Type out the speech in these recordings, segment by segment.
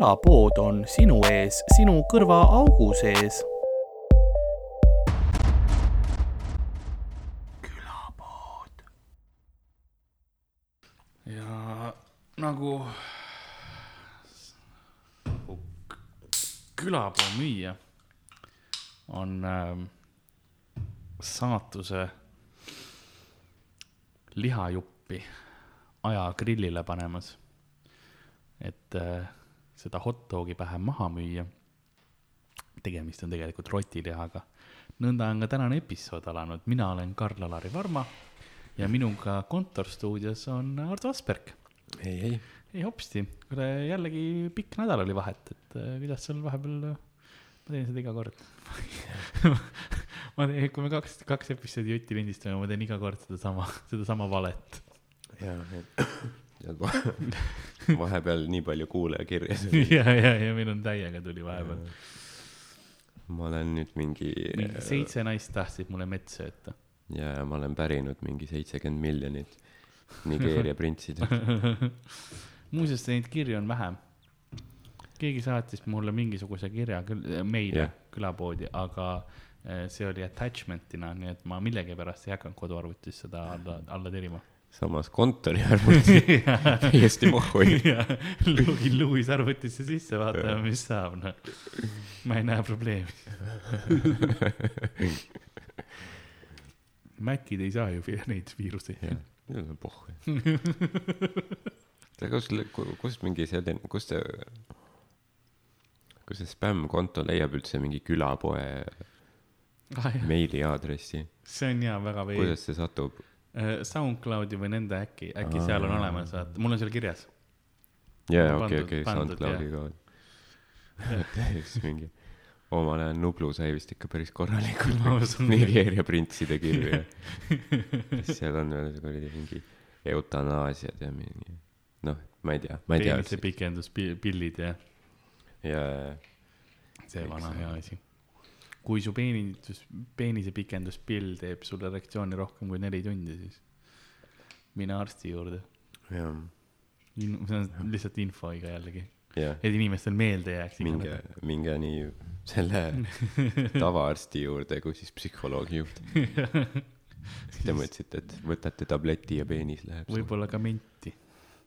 külapood on sinu ees, sinu kõrvaaugu sees. külapood. ja nagu külapuu müüja on äh, saatuse lihajuppi aja grillile panemas, et äh, seda hot dogi pähe maha müüa. tegemist on tegelikult rotilihaga. nõnda on ka tänane episood alanud, mina olen Karl-Alari Varma ja minuga kontorstuudios on Ardo Asperg. ei, ei. ei hopsti, kuule jällegi pikk nädal oli vahet, et äh, kuidas sul vahepeal, ma teen seda iga kord ma teen, kui me kaks, kaks episoodi jutti lindistame, ma teen iga kord sedasama, sedasama valet ja, ja vahepeal nii palju kuulajakirjasid. ja, ja, ja meil on täiega tuli vahepeal. ma olen nüüd mingi. mingi seitse naist tahtsid mulle mett sööta. ja, ja ma olen pärinud mingi seitsekümmend miljonit Nigeeria printsidelt muuseas, neid kirju on vähem. keegi saatis mulle mingisuguse kirja küll, meile yeah. külapoodi, aga eh, see oli attachment'ina, nii et ma millegipärast ei hakanud koduarvutis seda alla, alla tirima samas kontoriarvuti täiesti mohhu. login Louis arvutisse sisse, vaatame, mis saab, noh. ma ei näe probleemi Macid ei saa ju neid viiruseid. Neil on pohhu. kus, kus mingi selline, kus see, kus see spämmkonto leiab üldse mingi külapoe ah, meiliaadressi? see on jaa väga veidi. kuidas see satub? Äh, SoundCloudi või nende äkki, äkki Aa. seal on olemas, vaata, mul on seal kirjas. jaa, okei, okei, SoundCloudi ka. täiesti mingi, omal ajal Nublu sai vist ikka päris korralikult Nigeeria printside kirju ja siis seal on veel kuradi mingi eutanaasiad ja mingi, noh, ma ei tea, ma ei tea. peenise pikenduspillid ja. ja. see vana hea asi kui su peenindus, peenise pikenduspill teeb sul erektsiooni rohkem kui neli tundi, siis mine arsti juurde. jah. see on lihtsalt info iga jällegi. et inimestel meelde jääks. minge, minge nii selle tavaarsti juurde kui siis psühholoogi juurde. Te mõtlesite, et võtate tableti ja peenis läheb. võib-olla ka menti,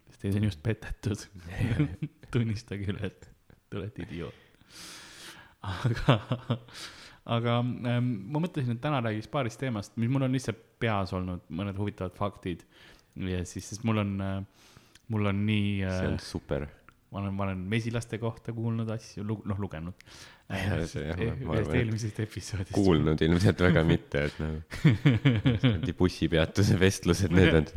sest teid on just petetud tunnistage üle, et te olete idioot. Aga aga ähm, ma mõtlesin, et täna räägiks paarist teemast, mis mul on lihtsalt peas olnud, mõned huvitavad faktid. ja siis, sest mul on äh,, mul on nii äh,. see on super. ma olen, ma olen mesilaste kohta kuulnud asju, noh, lugenud. ühest eelmisest episoodist. kuulnud ilmselt väga mitte, et nagu bussipeatuse vestlused, need on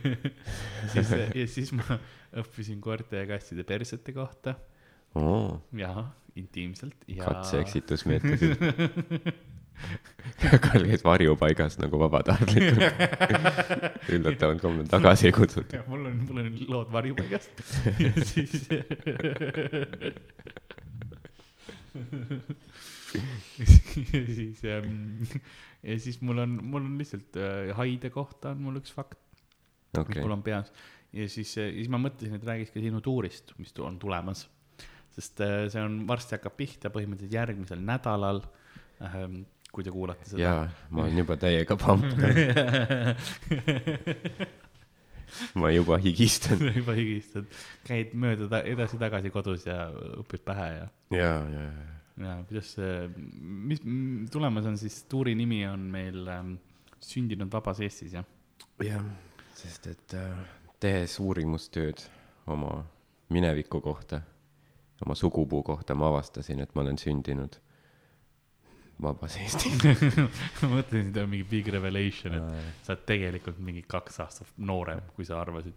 siis, ja siis ma õppisin koerte ja kasside persete kohta oh.. jaa intiimselt ja. katse-eksitusmeetodid Karl käis varjupaigas nagu vabatahtlikult üllataval kombel tagasi ei kutsutud. mul on, mul on lood varjupaigast ja siis ja siis ähm, ja siis mul on, mul on lihtsalt äh, haide kohta on mul üks fakt okay., mis mul on peas ja siis, siis ma mõtlesin, et räägiks ka sinu tuurist, mis on tulemas sest äh, see on, varsti hakkab pihta põhimõtteliselt järgmisel nädalal. Ähm, kui te kuulate seda. jaa, ma olen juba täiega pamp ma juba higistan juba higistad, käid mööda edasi-tagasi kodus ja õpid pähe ja. ja, ja, ja. ja kuidas see, mis tulemas on siis, tuuri nimi on meil ähm, Sündinud vabas Eestis, jah? jah, sest et äh, tehes uurimustööd oma mineviku kohta oma sugupuu kohta ma avastasin, et ma olen sündinud vabas Eestis ma mõtlesin, et on mingi big revelation, et sa oled tegelikult mingi kaks aastat noorem, kui sa arvasid.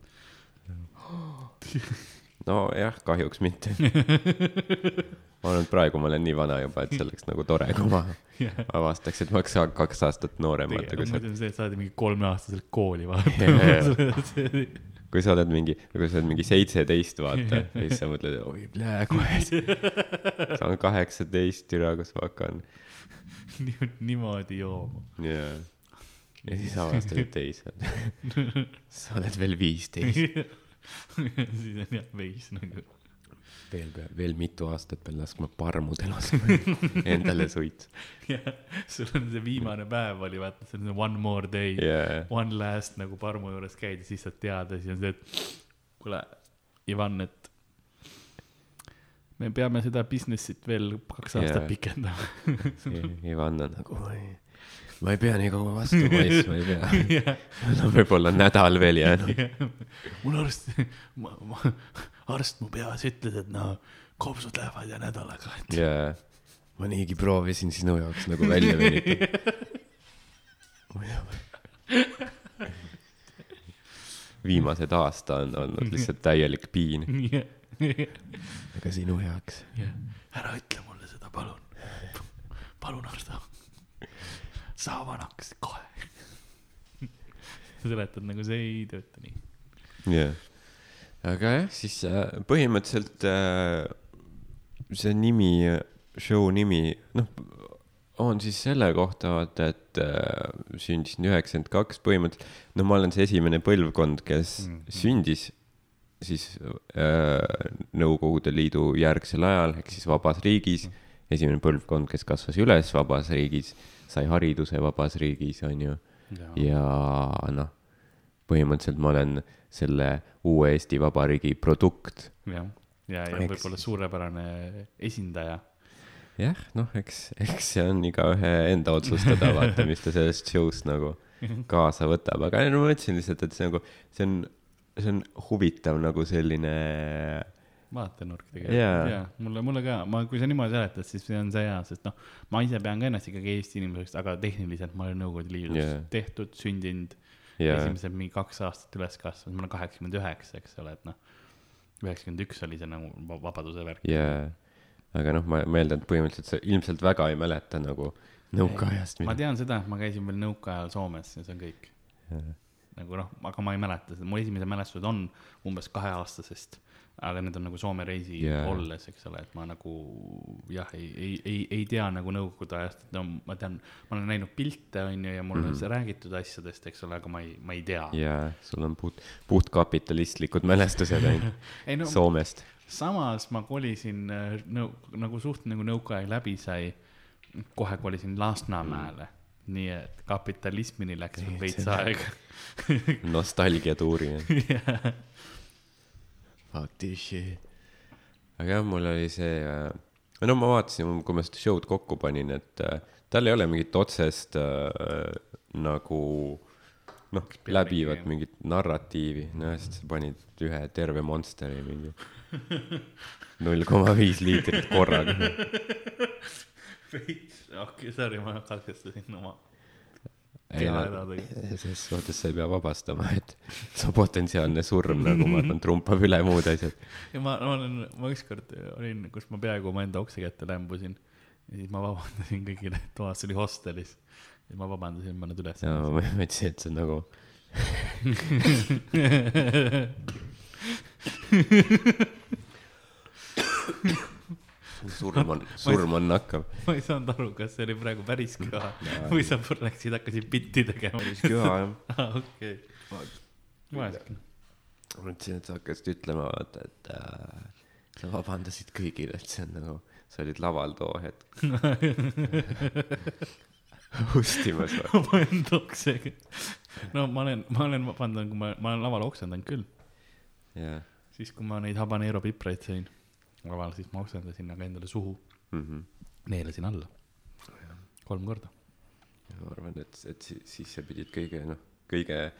nojah, kahjuks mitte ma olen praegu, ma olen nii vana juba, et see oleks nagu tore, kui ma yeah. avastaks, et ma oleks kaks aastat noorem. ma mõtlen see, et sa oled mingi kolmeaastaselt kooli vahepeal kui sa oled mingi, kui sa oled mingi seitseteist, vaata, ja siis sa mõtled, oi, plee, kohe. saan kaheksateist, türa, kus ma hakkan niimoodi jooma. jaa. ja siis avastad, et ei, sa oled, sa oled veel viisteist siis on jah veis nagu. Veel, veel mitu aastat pean laskma parmudel endale suitsu. jah, sul on see viimane päev oli, vaata, see on one more day yeah., one last nagu parmu juures käid ja siis saad teada, siis on see, et kuule, Ivan, et me peame seda business'it veel kaks aastat yeah. pikendama Ivan on nagu, ma ei pea nii kaua vastu paistma, ei pea yeah.. no võib-olla nädal veel jäänud yeah.. mul arst, ma, ma, arst mu peas ütles, et no kopsud lähevad ja nädalaga, et. jaa, ma niigi proovisin sinu jaoks nagu välja venitada viimased aasta on olnud lihtsalt täielik piin aga sinu heaks. ära ütle mulle seda, palun. palun, Ardo. saa vanaks kohe sa seletad nagu see ei tööta nii. jah yeah., aga jah, siis äh, põhimõtteliselt äh, see nimi, show nimi, noh, on siis selle kohta, vaata, et äh, sündisin üheksakümmend kaks, põhimõtteliselt, no ma olen see esimene põlvkond, kes mm -hmm. sündis siis äh, Nõukogude Liidu järgsel ajal ehk siis vabas riigis. esimene põlvkond, kes kasvas üles vabas riigis, sai hariduse vabas riigis, on ju. ja, ja noh, põhimõtteliselt ma olen selle uue Eesti Vabariigi produkt. jah, ja, ja, ja võib-olla suurepärane esindaja jah, noh, eks, eks see on igaühe enda otsustada, vaata, mis ta sellest show'st nagu kaasa võtab, aga no ma ütlesin lihtsalt, et see nagu, see on see on huvitav nagu selline vaatenurk tegelikult yeah., jaa, mulle, mulle ka, ma, kui sa niimoodi seletad, siis see on see hea, sest noh, ma ise pean ka ennast ikkagi Eesti inimeseks, aga tehniliselt ma olen Nõukogude Liidus yeah. tehtud, sündinud yeah., esimesed mingi kaks aastat üles kasvanud, ma olen kaheksakümmend üheksa, eks ole, et noh, üheksakümmend üks oli see nagu vabaduse värk. jaa, aga noh, ma, ma eeldan, et põhimõtteliselt sa ilmselt väga ei mäleta nagu nõukaajast. ma tean seda, et ma käisin veel nõukaajal Soomes ja see on kõik yeah nagu noh, aga ma ei mäleta seda, mu esimesed mälestused on umbes kaheaastasest, aga need on nagu Soome reisi yeah. olles, eks ole, et ma nagu jah, ei, ei, ei, ei tea nagu nõukogude ajast, et no ma tean, ma olen näinud pilte, on ju, ja mulle mm -hmm. on räägitud asjadest, eks ole, aga ma ei, ma ei tea. jaa, sul on puht, puhtkapitalistlikud mälestused ainult no, Soomest. samas ma kolisin äh, nõu-, nagu suht nagu nõukaaeg läbi sai, kohe kolisin Lasnamäele mm nii et kapitalismini läks veits aega nostalgiatuuri jah. Fuck this shit. aga jah, mul oli see äh,, no ma vaatasin, kui ma seda show'd kokku panin, et äh, tal ei ole mingit otsest äh, nagu noh, läbivat mingit narratiivi, noh, sest sa panid ühe terve Monsteri mingi null koma viis liitrit korraga. Veits, okei okay,, sorry, ma katkestasin oma selles suhtes sa ei pea vabastama, et su potentsiaalne surm nagu ma arvan trumpab üle muud asjad. ja ma, ma olen, ma ükskord olin, kus ma peaaegu omaenda okse kätte lämbusin ja siis ma vabandasin kõigile, toas oli hostelis. ja ma vabandasin, ma nad üles. jaa, ma mõtlesin, et see on nagu surm on, surm on nakkav. ma ei saanud aru, kas see oli praegu päris köha või sa läksid, hakkasid bitti tegema. päris köha jah. aa, okei. vaeseke. ma mõtlesin, et sa hakkasid ütlema, vaata, et äh, sa vabandasid kõigile, et see on nagu, sa olid laval too hetk ustimas või? oma enda oksega. no ma olen, ma olen vabandanud, kui ma, ma olen laval oksendanud küll. siis, kui ma neid habanero pipraid sõin laval, siis ma oksendasin aga endale suhu mm. -hmm. neelasin alla. kolm korda. ma arvan, et, et siis, sa pidid kõige, noh, kõige,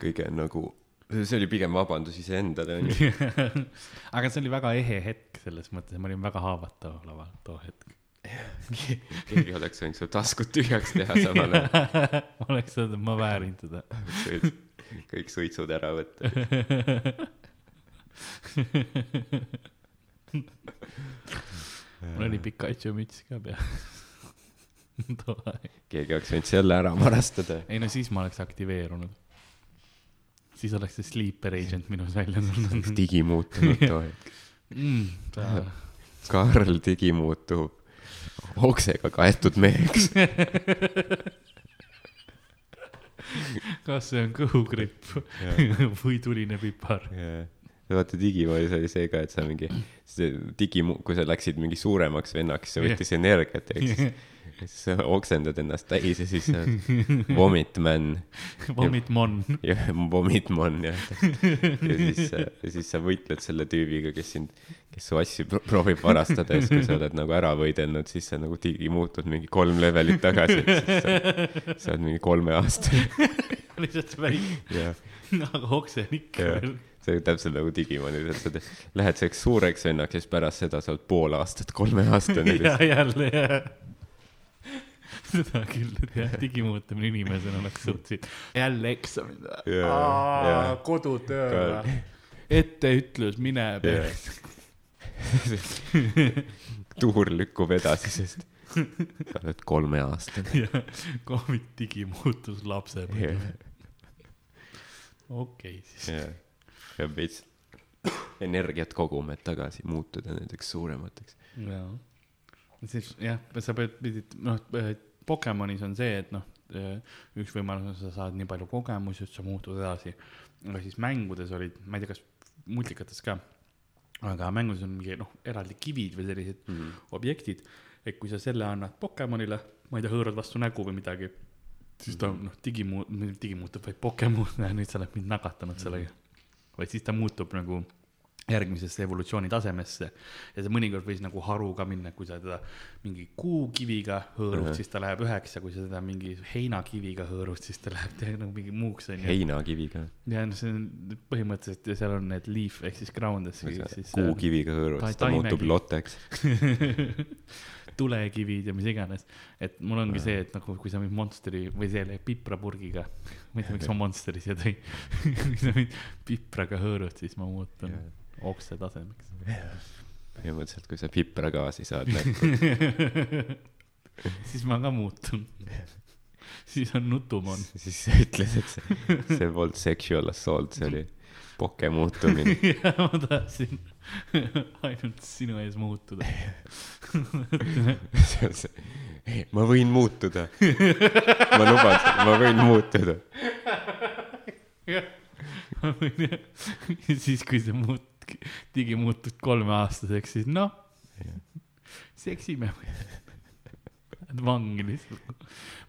kõige nagu, see oli pigem vabandus iseendale, onju. aga see oli väga ehe hetk selles mõttes, ma olin väga haavatav laval too hetk keegi oleks võinud su taskud tühjaks teha samal ajal. oleks öelnud, et ma väärin teda. kõik suitsud ära võtta mul oli Pikachu müts ka peas too aeg. keegi oleks võinud selle ära varastada. ei no siis ma oleks aktiveerunud. siis oleks see sleeper agent minus välja tulnud. digimuutunud too hetk mm,. Karl digimuutub oksega kaetud meheks kas see on kõhugripp või tuline pipar? Vaata Digimonis oli see ka, et sa mingi, see digi, kui sa läksid mingi suuremaks vennaks, see võttis energiat, ehk siis siis sa oksendad ennast täis ja siis sa oled vomit man. Vomit mon. jah, vomit mon jah. ja siis, ja siis sa võitled selle tüübiga, kes sind, kes su asju proovib varastada ja siis, kui sa oled nagu ära võidelnud, siis sa nagu digi muutud mingi kolm levelit tagasi, siis sa, sa oled mingi kolmeaastane lihtsalt väike, nagu oksenik see on täpselt nagu Digimonil, et lähed selleks suureks vennaks ja siis pärast seda sa oled pool aastat kolmeaastane. ja jälle, jah seda küll, et jah, digimuutumine inimesena oleks suhteliselt, jälle eksamid yeah,. kodutöö või? etteütlus, mine yeah. tuur lükkub edasi, sest sa oled kolmeaastane. Covid digimuutus lapsepõlve okei siis yeah.. Peab veits energiat koguma, et tagasi muutuda nendeks suuremateks. jaa siis jah, sa pead, pidid, noh, Pokemonis on see, et noh, üks võimalus on, sa saad nii palju kogemusi, et sa muutud edasi. aga siis mängudes olid, ma ei tea, kas multikates ka, aga mängudes on mingi noh, eraldi kivid või sellised mm -hmm. objektid, et kui sa selle annad Pokemonile, ma ei tea, hõõrad vastu nägu või midagi, siis ta mhm. noh, digimu-, digimuutub, vaid Pokemon, nüüd sa oled mind nakatanud sellega. Vaid siis ta muutub nagu järgmisesse evolutsiooni tasemesse. ja see mõnikord võis nagu haruga minna, kui sa teda mingi kuukiviga hõõrud uh, -huh. siis ta läheb üheks ja kui sa teda mingi heinakiviga hõõrud, siis ta läheb nagu mingi muuks onju. heinakiviga? ja noh, see on põhimõtteliselt ja seal on need leaf ehk siis ground. kuukiviga hõõrud, siis ta muutub loteks tulekivid ja mis iganes. et mul ongi see, et nagu kui sa mind Monsteri või selle piprapurgiga, ma ei tea, miks ma Monsteri siia tõin kui sa mind pipraga hõõrud, siis ma muutun yeah okse tasemeks. põhimõtteliselt, kui sa pipragaasi saad näkku siis ma ka muutun. siis on nutumon. siis sa ütled, et see, see polnud sexual assault, see oli poke muutumine. jah, ma tahtsin ainult sinu ees muutuda see on see, ei, ma võin muutuda. ma luban, ma võin muutuda. jah, ma võin jah. siis, kui sa muut-, digimuutud kolmeaastaseks, siis noh, seksime. Vangi lihtsalt.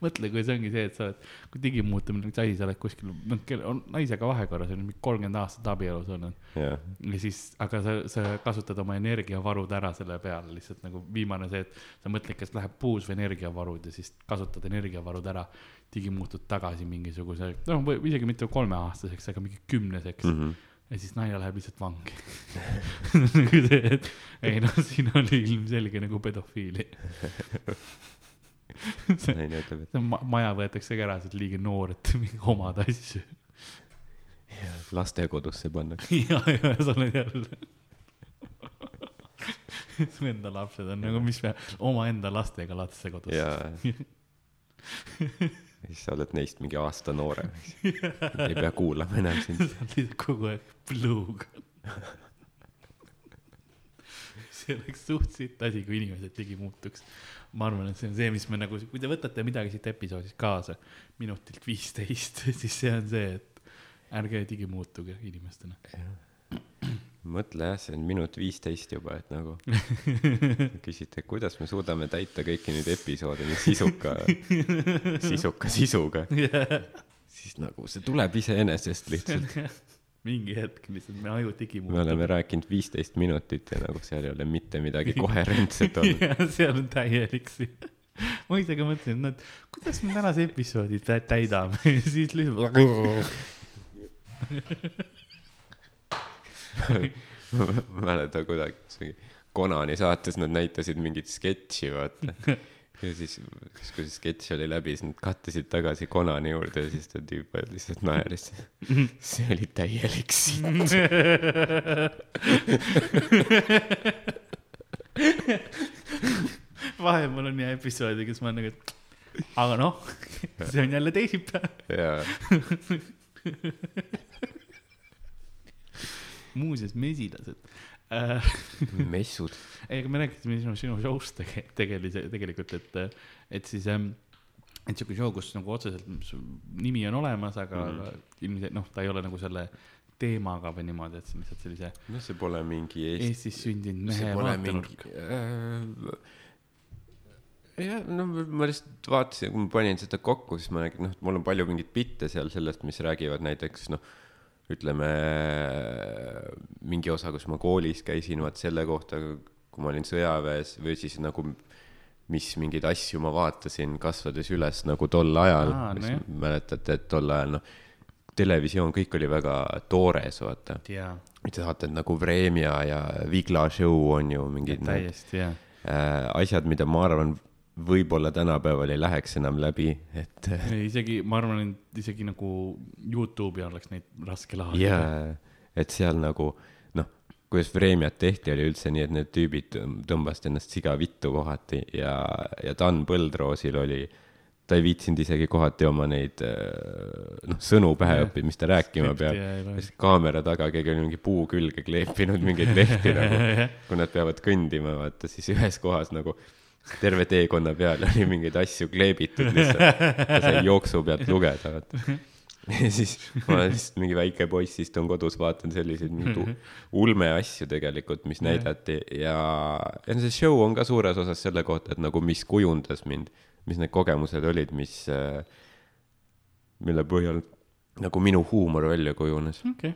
mõtle, kui see ongi see, et sa oled, kui digimuutumine on üks asi, sa oled kuskil, noh, on naisega vahekorras, on mingi kolmkümmend aastat abielus olnud. Yeah.. ja siis, aga sa, sa kasutad oma energiavarud ära selle peale, lihtsalt nagu viimane see, et sa mõtled, kas läheb puus või energiavarud ja siis kasutad energiavarud ära, digimuutud tagasi mingisuguse, noh, või isegi mitte kolmeaastaseks, aga mingi kümneseks. Mm. -hmm ja siis naine läheb lihtsalt vangi nagu see, et ei noh, siin oli ilmselge nagu pedofiili naine ütleb, et ma, maja võetakse ka ära, sa oled liiga noor, et omada asju. lastekodusse pannakse. ja, ja sa oled jälle su enda lapsed on nagu, mis me omaenda lastega lastekodus. Ja siis sa oled neist mingi aasta noorem, eks ei pea kuulama enam sind. sa oled kogu aeg pluug see oleks suht sitt asi, kui inimesed ligi muutuks. ma arvan, et see on see, mis me nagu, kui te võtate midagi siit episoodist kaasa minutilt viisteist, siis see on see, et ärge digi muutuge inimestena mõtle jah, see on minut viisteist juba, et nagu küsite, kuidas me suudame täita kõiki neid episoode nii sisuka, sisuka sisuga. Yeah.. siis nagu see tuleb iseenesest lihtsalt. Mingi hetk lihtsalt me aju digimuutub. me oleme rääkinud viisteist minutit ja nagu seal ei ole mitte midagi koherentset olnud. Jah, seal on täielik see ma ise ka mõtlesin, et kuidas me tänase episoodi täidame? Ja siis lihtsalt ma mäletan kuidagi, mingi Konani saates nad näitasid mingit sketši, vaata. ja siis, siis kui see sketš oli läbi, siis nad kattisid tagasi Konani juurde ja siis ta tüüp lihtsalt naeris. see oli täielik sitt vahepeal on jah episoodi, kus ma olen nagu, et aga noh, see on jälle teisipäev. jaa muuseas, mesilased äh, messud. ei, aga me rääkisime sinu, sinu show'st tege, tegelise, tegelikult, et, et siis ähm, et sihuke show, kus nagu otseselt nimi on olemas, aga mm -hmm. ilmselt noh, ta ei ole nagu selle teemaga või niimoodi, et see on lihtsalt sellise. noh, see pole mingi Eesti... Eestis sündinud mehe vaatenurk äh, jah, no ma lihtsalt vaatasin, kui ma panin seda kokku, siis ma nägin, noh, mul on palju mingeid bitte seal sellest, mis räägivad näiteks noh, ütleme mingi osa, kus ma koolis käisin, vaat selle kohta, kui ma olin sõjaväes või siis nagu mis mingeid asju ma vaatasin kasvades üles nagu tol ajal, mis no mäletate, et tol ajal noh, televisioon, kõik oli väga toores, vaata. Yeah.. sa vaatad nagu Vremja ja Vigla Show on ju mingid jah. Äh, asjad, mida ma arvan võib-olla tänapäeval ei läheks enam läbi, et. isegi, ma arvan, et isegi nagu Youtube'i oleks neid raske laadida. jaa, et seal nagu noh, kuidas Vremjat tehti, oli üldse nii, et need tüübid tõmbasid ennast siga vittu kohati ja, ja Dan Põldroosil oli, ta ei viitsinud isegi kohati oma neid noh, sõnu pähe õppida, mis ta rääkima peab. siis kaamera taga keegi oli mingi puu külge kleepinud mingeid lehti nagu, kui nad peavad kõndima, vaata siis ühes kohas nagu terve teekonna peal oli mingeid asju kleebitud lihtsalt, ta sai jooksu pealt lugeda, vaata. ja siis ma olen lihtsalt mingi väike poiss, istun kodus, vaatan selliseid mingeid ulmeasju tegelikult, mis näidati. Ja, ja see show on ka suures osas selle kohta, et nagu mis kujundas mind, mis need kogemused olid, mis, mille põhjal nagu minu huumor välja kujunes. Okay..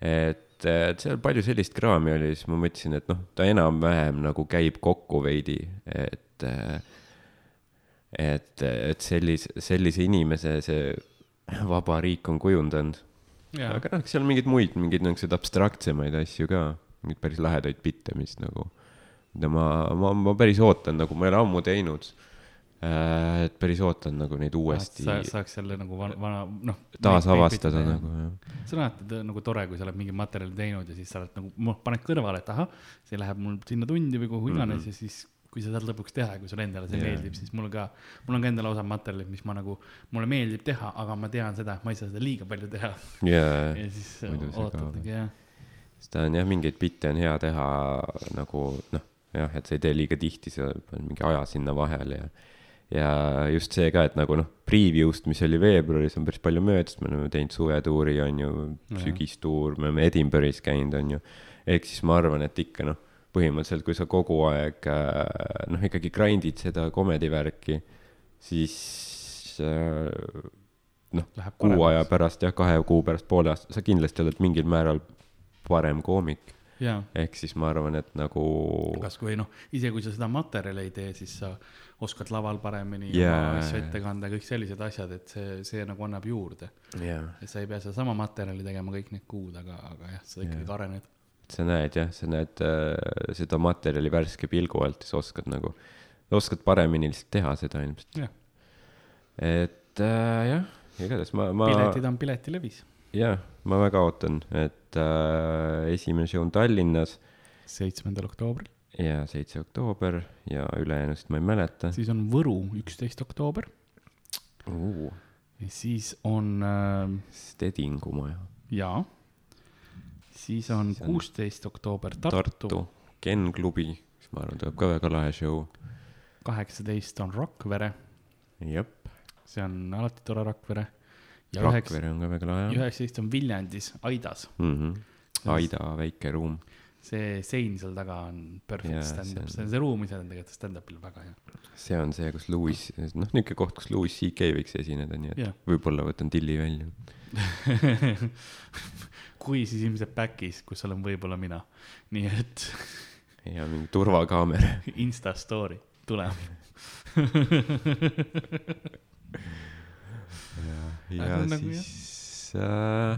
et et, et seal palju sellist kraami oli, siis ma mõtlesin, et noh, ta enam-vähem nagu käib kokku veidi, et, et, et sellise, sellise inimese see vaba riik on kujundanud. aga noh, seal mingeid muid, mingeid niisuguseid abstraktsemaid asju ka, mingeid päris lahedaid bitte, mis nagu, mida ma, ma, ma päris ootan, nagu ma ei ole ammu teinud et päris ootan nagu neid uuesti. Sa, saaks jälle nagu vana, vana, noh. taasavastada nagu, jah. see on alati nagu tore, kui sa oled mingi materjali teinud ja siis sa oled nagu, noh, paned kõrvale, et ahah, see läheb mul sinna tundi või kuhu iganes mm -hmm. ja siis kui sa saad lõpuks teha ja kui sulle endale see yeah. meeldib, siis mul ka, mul on ka endal osad materjalid, mis ma nagu, mulle meeldib teha, aga ma tean seda, et ma ei saa seda liiga palju teha yeah.. ja siis ootadki, jah. sest ta on jah, mingeid bitte on hea teha nagu noh, jah, et sa ei tee liiga tihti, sa paned mingi aja sinna vahele ja ja just see ka, et nagu noh, preview'st, mis oli veebruaris, on päris palju möödas, me oleme teinud suvetuuri, on ju, sügistuur, me oleme Edinburgh'is käinud, on ju. ehk siis ma arvan, et ikka noh, põhimõtteliselt, kui sa kogu aeg äh, noh, ikkagi grind'id seda comedy värki, siis äh, noh, kuu aja pärast jah, kahe kuu pärast, poole aasta, sa kindlasti oled mingil määral parem koomik ehk siis ma arvan, et nagu. kasvõi noh, isegi kui sa seda materjali ei tee, siis sa oskad laval paremini yeah. oma asju ette kanda, kõik sellised asjad, et see, see nagu annab juurde yeah.. et sa ei pea sedasama materjali tegema kõik need kuud, aga, aga jah, sa ikkagi yeah. arened. sa näed jah, sa näed äh, seda materjali värske pilgu alt, siis oskad nagu, oskad paremini lihtsalt teha seda ilmselt yeah.. et äh, jah, igatahes ma, ma. piletid on Piletilevis. jah, ma väga ootan, et äh, esimene show on Tallinnas. seitsmendal oktoobril ja seitse oktoober ja ülejäänust ma ei mäleta. siis on Võru, üksteist oktoober uh.. siis on äh,. Stedingu maja. jaa. siis on kuusteist oktoober Tartu, Tartu.. Ken klubi, mis ma arvan, tuleb ka väga lahe show. kaheksateist on Rakvere. jep. see on alati tore Rakvere. Rakvere on ka väga lahe. üheksateist on Viljandis, Aidas mm. -hmm. Aida väike ruum see sein seal taga on perfect stand-up, see, see ruum ise on tegelikult stand-up'il väga hea. see on see, kus Louis, noh, niisugune koht, kus Louis CK võiks esineda, nii et yeah. võib-olla võtan tilli välja. Kui, siis ilmselt back'is, kus olen võib-olla mina, nii et. ja mingi turvakaamera. Insta story, tuleb ja, ja nagu siis äh,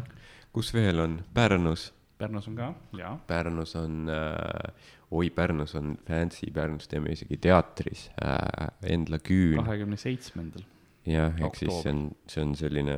kus veel on, Pärnus Pärnus on ka, jaa. Pärnus on äh,, oi, Pärnus on fancy, Pärnus teeme isegi teatris äh, Endla küün. kahekümne seitsmendal. jah, ehk siis see on, see on selline,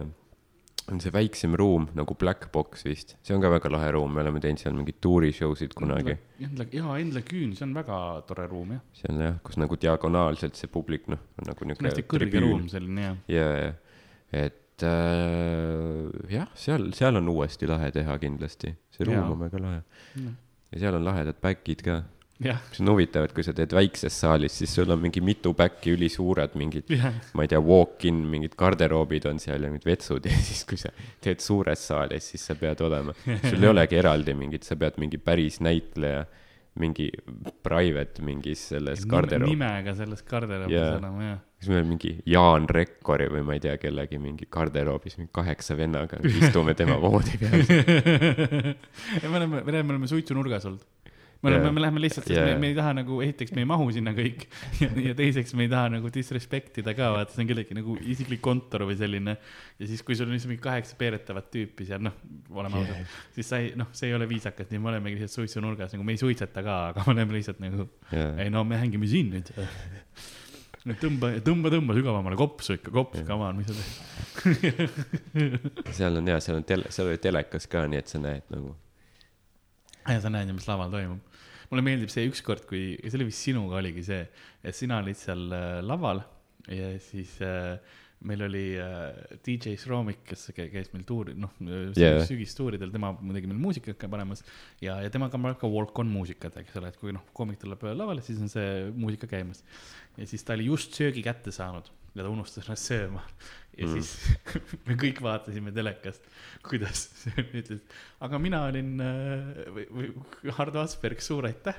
on see väiksem ruum nagu Black Box vist, see on ka väga lahe ruum, me oleme teinud seal mingeid tuurishow sid kunagi. Endla, jaa, Endla küün, see on väga tore ruum, jah. see on jah, kus nagu diagonaalselt see publik, noh, on nagu niisugune. hästi kõrge ruum selline, jah. ja, ja, et äh, jah, seal, seal on uuesti lahe teha kindlasti, see ruum on väga lahe mm.. ja seal on lahedad back'id ka. mis on huvitav, et kui sa teed väikses saalis, siis sul on mingi mitu back'i ülisuured mingid, ma ei tea, walk-in, mingid garderoobid on seal ja mingid vetsud ja siis, kui sa teed suures saalis, siis sa pead olema, sul ei olegi eraldi mingit, sa pead mingi päris näitleja mingi private mingis selles garderoobis. nimega selles garderoobis yeah. olema, jah. Siis meil mingi Jaan Rekkori või ma ei tea, kellegi mingi garderoobis mingi kaheksa vennaga istume tema voodi peal me oleme, me oleme suitsunurgas olnud me oleme yeah., me läheme lihtsalt, sest yeah. me, me ei taha nagu, esiteks me ei mahu sinna kõik ja, ja teiseks me ei taha nagu disrespect ida ka, vaata, see on kellegi nagu isiklik kontor või selline. ja siis, kui sul on lihtsalt mingi kaheksa peeretavat tüüpi seal, noh, oleme ausad yeah., siis sa ei, noh, see ei ole viisakas, nii me olemegi lihtsalt suitsunurgas, nagu me ei suitseta ka, aga me oleme lihtsalt nagu yeah., ei no me hängime siin nüüd no tõmba, tõmba, tõmba sügavamale kopsu ikka, kops, come on, mis sa teed? Seal on ja, seal on tele, seal oli telekas ka, nii et sa näed nagu. ja sa näed ju, mis laval toimub. Mulle meeldib see ükskord, kui, see oli vist sinuga oligi see, et sina olid seal äh, laval ja siis äh, meil oli äh, DJ Sroomik, kes käis meil tuuri, noh yeah. sügistuuridel, tema muidugi meil muusikat ka panemas ja, ja temaga paneb ka walk-on muusikat, eks ole, et kui noh, koomik tuleb lavale, siis on see muusika käimas. ja siis ta oli just söögi kätte saanud ja ta unustas ennast sööma ja mm. siis me kõik vaatasime telekast, kuidas ütles, aga mina olin äh, või, või Hardo Asperg, suur aitäh.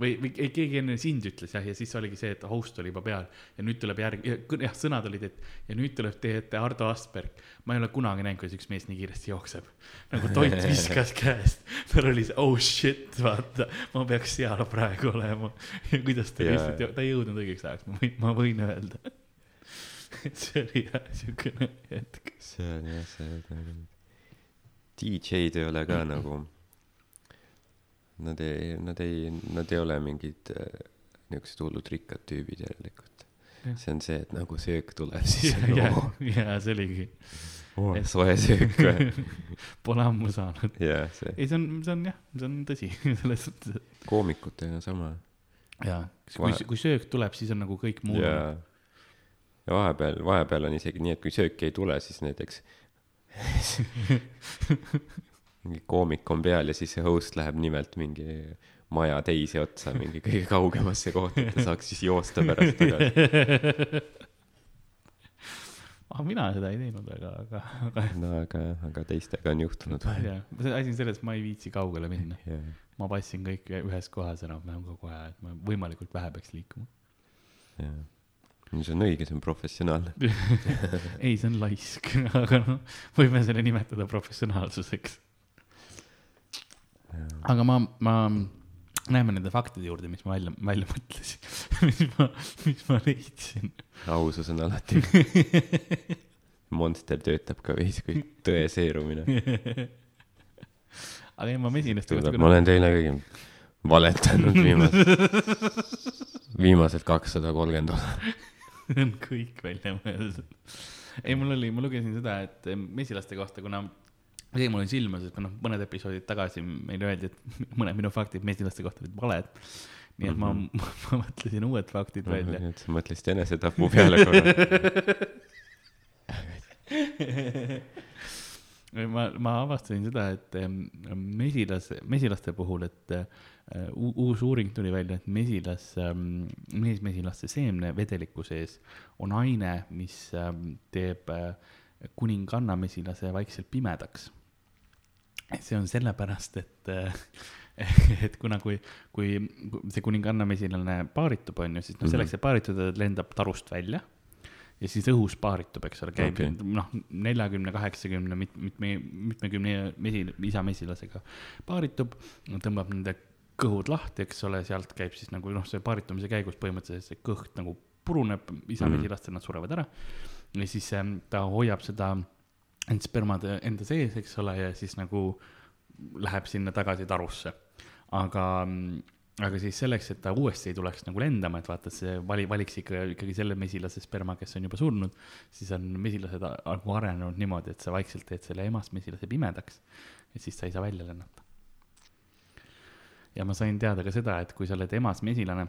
Või, või keegi enne sind ütles jah, ja siis oligi see, et host oli juba peal ja nüüd tuleb järg, jah, sõnad olid, et ja nüüd tuleb teie ette Hardo Asperg. ma ei ole kunagi näinud, kuidas üks mees nii kiiresti jookseb. nagu toit viskas käest, tal oli see oh shit, vaata, ma peaks seal praegu olema. ja kuidas ta yeah. lihtsalt, ta ei jõudnud õigeks ajaks, ma võin, ma võin öelda see oli jah siukene hetk. see on jah, see nagu, DJ-d ei ole ka nagu, nad ei, nad ei, nad ei ole mingid äh, niisugused hullud rikkad tüübid järelikult. see on see, et nagu söök tuleb, siis on ja, oo. jaa, see oligi oh,. soe söök või Pole ammu saanud. jaa, see. ei, see on, see on jah, see on tõsi selles suhtes. koomikutega sama. jaa, kui, kui söök tuleb, siis on nagu kõik muu. jaa ja vahepeal, vahepeal on isegi nii, et kui sööki ei tule, siis näiteks mingi koomik on peal ja siis see host läheb nimelt mingi maja teise otsa mingi kõige kaugemasse kohta, et ta saaks siis joosta pärast tagasi. ah, mina seda ei teinud, aga, aga, aga. no aga, aga teistega on juhtunud jah, asi on selles, et ma ei viitsi kaugele minna yeah.. ma passin kõik ühes kohas enam-vähem kogu aja, et ma võimalikult vähe peaks liikuma. jah see on õige, see on professionaalne ei, see on laisk, aga noh, võime selle nimetada professionaalsuseks. Aga ma, ma, läheme nende faktide juurde, mis ma välja, välja mõtlesin mis ma, mis ma leidsin. ausus on alati Monster töötab ka veits kui tõe seerumine aga ei, ma mesinast. ma olen teile kõige valetanud viimased, viimased kakssada kolmkümmend osa on kõik välja mõeldud. ei, mul oli, ma lugesin seda, et mesilaste kohta, kuna see mul oli silma, sest noh, mõned episoodid tagasi meile öeldi, et mõned minu faktid mesilaste kohta olid valed. nii et mm -hmm. ma, ma mõtlesin uued faktid mm -hmm. välja. et sa mõtlesid enesetapu peale korra ma, ma avastasin seda, et mesilas, mesilaste puhul, et Äh, uus uuring tuli välja, et mesilas, ähm, meesmesilaste seemnevedeliku sees on aine, mis ähm, teeb äh, kuninganna mesilase vaikselt pimedaks. see on sellepärast, et, äh, et kuna, kui, kui see kuninganna mesilane paaritub, on ju, siis noh, selleks, et paarituda, ta lendab tarust välja ja siis õhus paaritub, eks ole, käib okay. noh, neljakümne, kaheksakümne, mitme, mitmekümne mesi, isa mesilasega paaritub, tõmbab nende kõhud lahti, eks ole, sealt käib siis nagu noh, see paaritumise käigus põhimõtteliselt see kõht nagu puruneb, isa mesilastel mm -hmm. nad surevad ära. ja siis ähm, ta hoiab seda end spermad enda sees, eks ole, ja siis nagu läheb sinna tagasi tarusse. aga, aga siis selleks, et ta uuesti ei tuleks nagu lendama, et vaata, see vali, valiks ikka, ikkagi selle mesilase sperma, kes on juba surnud, siis on mesilased nagu arenenud niimoodi, et sa vaikselt teed selle emast mesilase pimedaks ja siis ta ei saa välja lennata ja ma sain teada ka seda, et kui sa oled emas mesilane,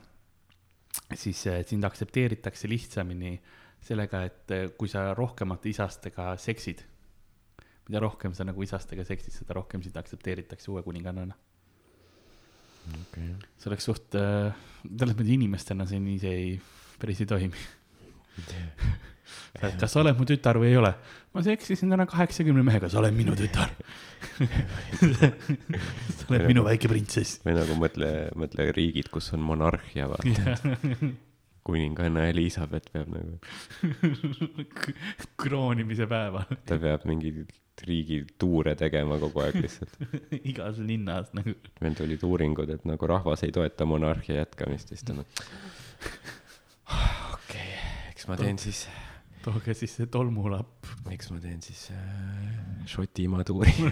siis eh, sind aktsepteeritakse lihtsamini sellega, et eh, kui sa rohkemate isastega seksid, mida rohkem sa nagu isastega seksid, seda rohkem sind aktsepteeritakse uue kuningannana. Okay.. see oleks suht äh,, selles mõttes inimestena see nii see ei, päris ei toimi. Kas sa oled mu tütar või ei ole? ma seksisin täna kaheksakümne mehega, sa oled minu tütar. Sa oled minu väike printsess. või nagu mõtle, mõtle riigid, kus on monarhia, vaata. Kuninganna Elizabeth peab nagu kroonimise päeval. ta peab mingeid riigituure tegema kogu aeg lihtsalt igas linnas nagu. meil tulid uuringud, et nagu rahvas ei toeta monarhia jätkamist, siis ta noh. okei okay,, eks ma teen siis tooge siis see tolmulapp. eks ma teen siis äh, Šotimaa tuuri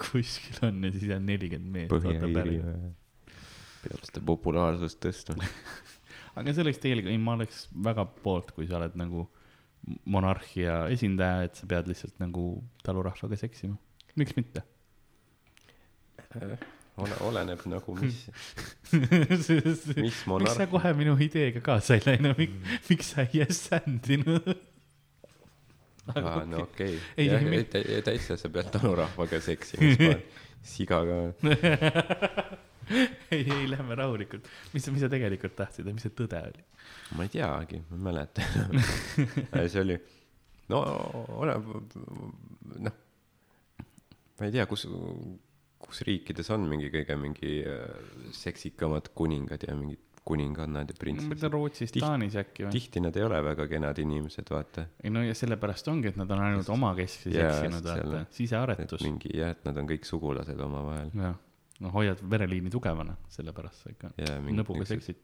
kuskil on ja siis jään nelikümmend meetrit. Põhja-Iirimaa peab seda populaarsust tõstma aga see oleks tegelikult, ei, ma oleks väga poolt, kui sa oled nagu monarhia esindaja, et sa pead lihtsalt nagu talurahvaga seksima. miks mitte äh.? ole, oleneb nagu, mis mis monarh. miks sa kohe minu ideega kaasa ei läinud, miks sa ei ässandinud? aa, no okei okay., jah, ei täitsa sa pead talurahvaga seksima, sigaga ei, ei, lähme rahulikult. mis, mis sa tegelikult tahtsid ja mis see tõde oli? ma ei teagi, ma ei mäleta see oli, no oleneb, noh, ma ei tea, kus, kus riikides on mingi kõige mingi äh, seksikamad kuningad ja mingid kuningannad ja printsessid? ma mõtlen Rootsis, Taanis äkki või? tihti nad ei ole väga kenad inimesed, vaata. ei no ja sellepärast ongi, et nad on ainult omakesksi seksinud, vaata, sisearetus. mingi jah, et nad on kõik sugulased omavahel. jah, no hoiad vereliini tugevana, sellepärast sa ikka ja, nõbuga seksid.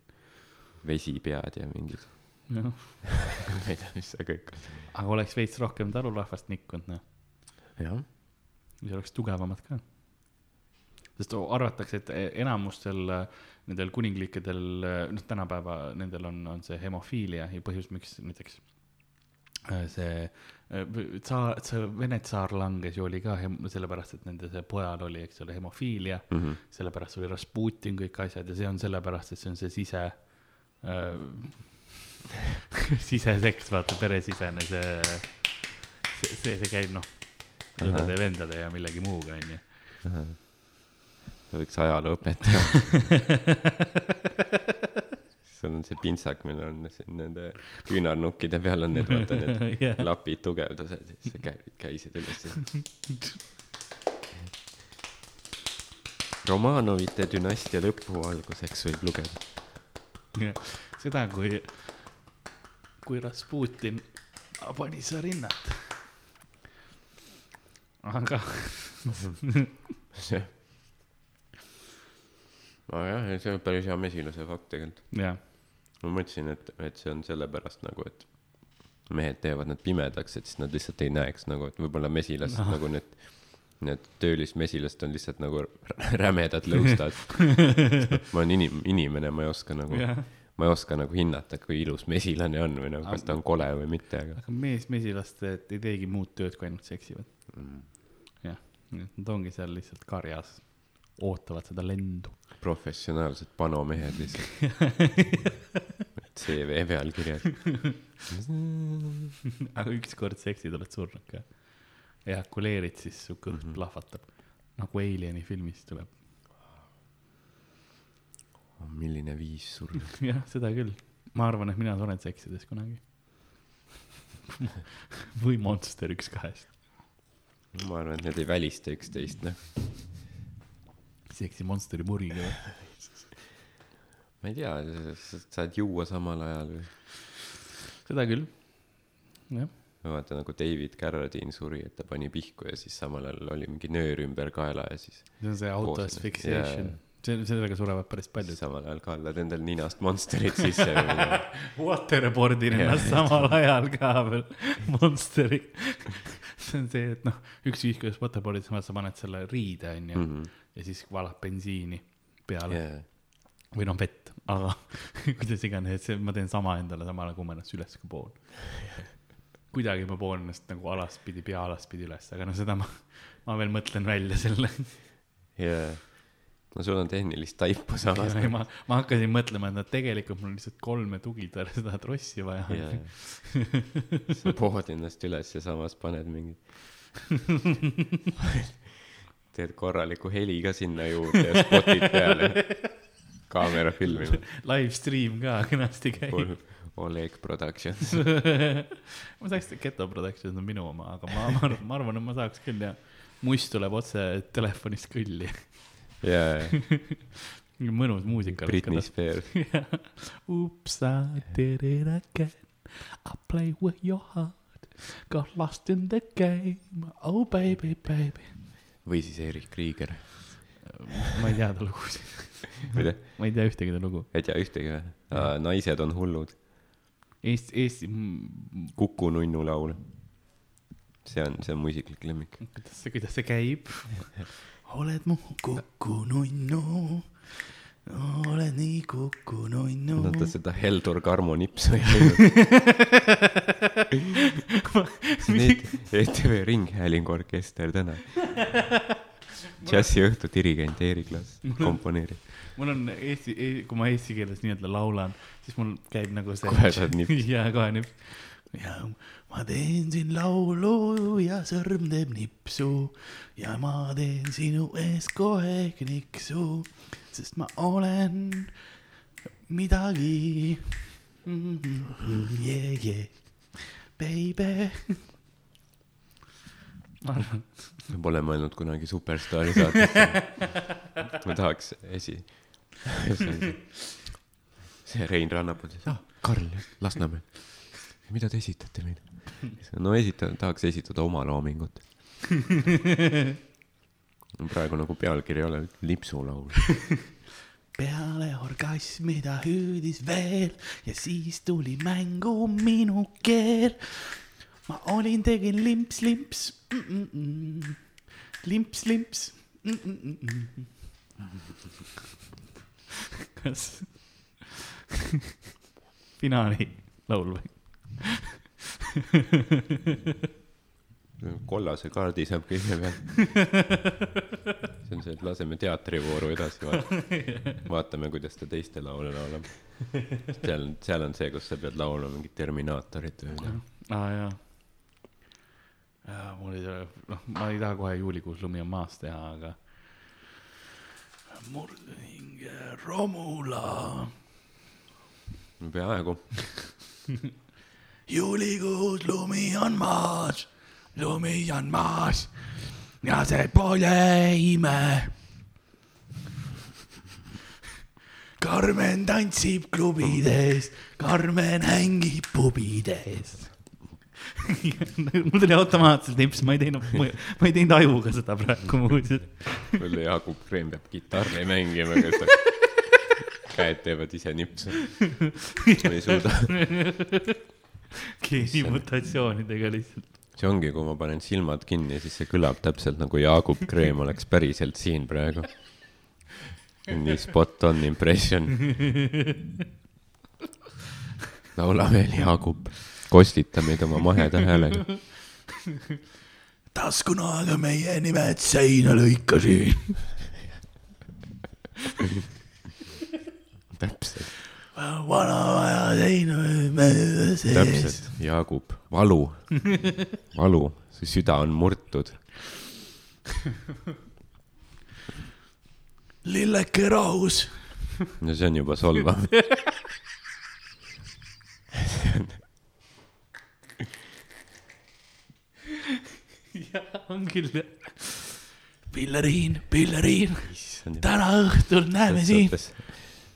vesipead ja mingid. noh ma ei tea, mis see kõik on. aga oleks veits rohkem talurahvast nikkunud, noh. jah. siis oleks tugevamad ka sest arvatakse, et enamustel nendel kuningliikidel, noh, tänapäeva nendel on, on see hemofiilia ja põhjus, miks näiteks äh, see äh, tsaar, see Vene tsaar langes ju oli ka hem-, sellepärast, et nende see pojal oli, eks ole, hemofiilia mm. -hmm. sellepärast oli Rasputin, kõik asjad ja see on sellepärast, et see on see sise äh,, siseseks, vaata, peresisene see, see, see, see käib noh, õdede, vendade ja millegi muuga, onju võiks ajalooõpetaja sul on see pintsak, millel on siin nende küünarnukkide peal on need, vaata need yeah. lapid, tugevdused, siis sa käid, käisid üles. Romanovite dünastia lõpu alguseks võib lugeda. jah, seda, kui, kui Rasputin pani Sarinat. aga nojah, see on päris hea mesilase fakt tegelikult. jah. Ma mõtlesin, et, et see on sellepärast nagu, et mehed teevad nad pimedaks, et siis nad lihtsalt ei näeks nagu, et võib-olla mesilased no. nagu need, need töölismesilased on lihtsalt nagu rämedad lõustad ma olen inim-, inimene, ma ei oska nagu yeah., ma ei oska nagu hinnata, kui ilus mesilane on või nagu, kas ta on kole või mitte, aga. aga meesmesilased ei teegi muud tööd, kui ainult seksivad mm.. jah, nad ongi seal lihtsalt karjas ootavad seda lendu. professionaalsed panomehed lihtsalt CV pealkirjad aga ükskord seksid, oled surnud ka. ejakuleerid, siis su kõht mm -hmm. plahvatab. nagu Alieni filmis tuleb. milline viis surra. jah, seda küll. ma arvan, et mina suren seksides kunagi või Monster üks kahest. ma arvan, et need ei välista üksteist, noh seksi Monsteri muriga või? Ma ei tea, saad juua samal ajal või? seda küll, jah. ma vaatan nagu David Carradine suri, et ta pani pihku ja siis samal ajal oli mingi nöör ümber kaela ja siis. see on see auto asphyxiation yeah see, sellega surevad päris paljud. samal ajal kallad endal ninast monsterit sisse või Waterboardin ennast samal ajal ka veel, monsteri see on see, et noh, üks viis, kuidas waterboard'id, sa paned selle riide, onju mm. -hmm ja siis valad bensiini peale yeah. või noh, vett, aga kuidas iganes, ma teen sama endale samal ajal, kui ma ennast üles ka poon kuidagi ma poon ennast nagu alaspidi, pea alaspidi üles, aga no seda ma, ma veel mõtlen välja selle. jaa, no sul on tehnilist taipu samas. ma, ma hakkasin mõtlema, et no tegelikult mul on lihtsalt kolme tugitõrje seda trossi vaja sa pood ennast üles ja samas paned mingit teed korraliku heli ka sinna juurde ja spotid peale. Kaamera filmima. live stream ka kenasti käib. Oleg Productions ma saaks, Geto Productions on minu oma, aga ma, ma, ma arvan, et ma saaks küll jah. must tuleb otse telefonist kõlli. jaa, mõnus muusika. Britney Spears. Oops, I did it again. I play with your heart. Got lost in the game. Oh baby, baby. või siis Erich Krieger. Ma ei tea ta lugusid ma ei tea ühtegi ta lugu. ei tea ühtegi või? naised on hullud. Eesti, Eesti. Kuku nunnu laul. see on, see on mu isiklik lemmik. kuidas see, kuidas see käib oled mu Kuku nunnu oled nii Kuku nunnu. no ta seda Heldur Karmo nipsu ei näinud ETV Ringhäälingu orkester täna. Džässiõhtu dirigent Eeriklas komponeerib. mul on eesti, e-, kui ma eesti keeles nii-öelda laulan, siis mul käib nagu see. kohe saad nips. jaa, kohe nips. ja ma teen siin laulu ja sõrm teeb nipsu ja ma teen sinu ees kohe kniksu sest ma olen midagi mm. -hmm. Yeah, yeah, baby. ma arvan. ma pole mõelnud kunagi Superstaari saatesse. ma tahaks esi, see Rein Rannapuu ütles, ah, Karl Lasnamäe, mida te esitate meile? no esitan, tahaks esitada oma loomingut praegu nagu pealkiri ei ole, lipsulaul peale orgasmi ta hüüdis veel ja siis tuli mängu minu keel. Ma olin, tegin limps-limps mm, mm, limps-limps mm. -mm kas finaali laul või kollase kaardi saab kõigepealt. see on see, et laseme teatrivooru edasi vaata. vaatame, kuidas ta teiste laule laulab. seal, seal on see, kus sa pead laulma mingit Terminaatorit või midagi. aa ah, jaa. Mul ei ole, noh, ma ei taha kohe juulikuus Lumi on maas teha, aga. murdehinge Romula. peaaegu juulikuus lumi on maas lumi on maas ja see pole ime. Karmen tantsib klubides, Karmen hängib pubides mul tuli automaatselt nips, ma ei teinud, ma ei teinud ajuga seda praegu muuseas. mul Jaagup Kreem peab kitarri mängima, kes käed teevad ise nipsu. ma ei suuda. geenimutatsioonidega lihtsalt see ongi, kui ma panen silmad kinni, siis see kõlab täpselt nagu Jaagup Kreem oleks päriselt siin praegu. nii spot on impression. laula veel, Jaagup, kostita meid oma maheda häälega. taskunaega meie nimed seina lõikasin täpselt. vana aja seina mööda sees. täpselt, Jaagup valu, valu, su süda on murtud. lilleke rahus. no see on juba solvav jah, on küll jah. pilleriin, pilleriin, täna õhtul näeme siin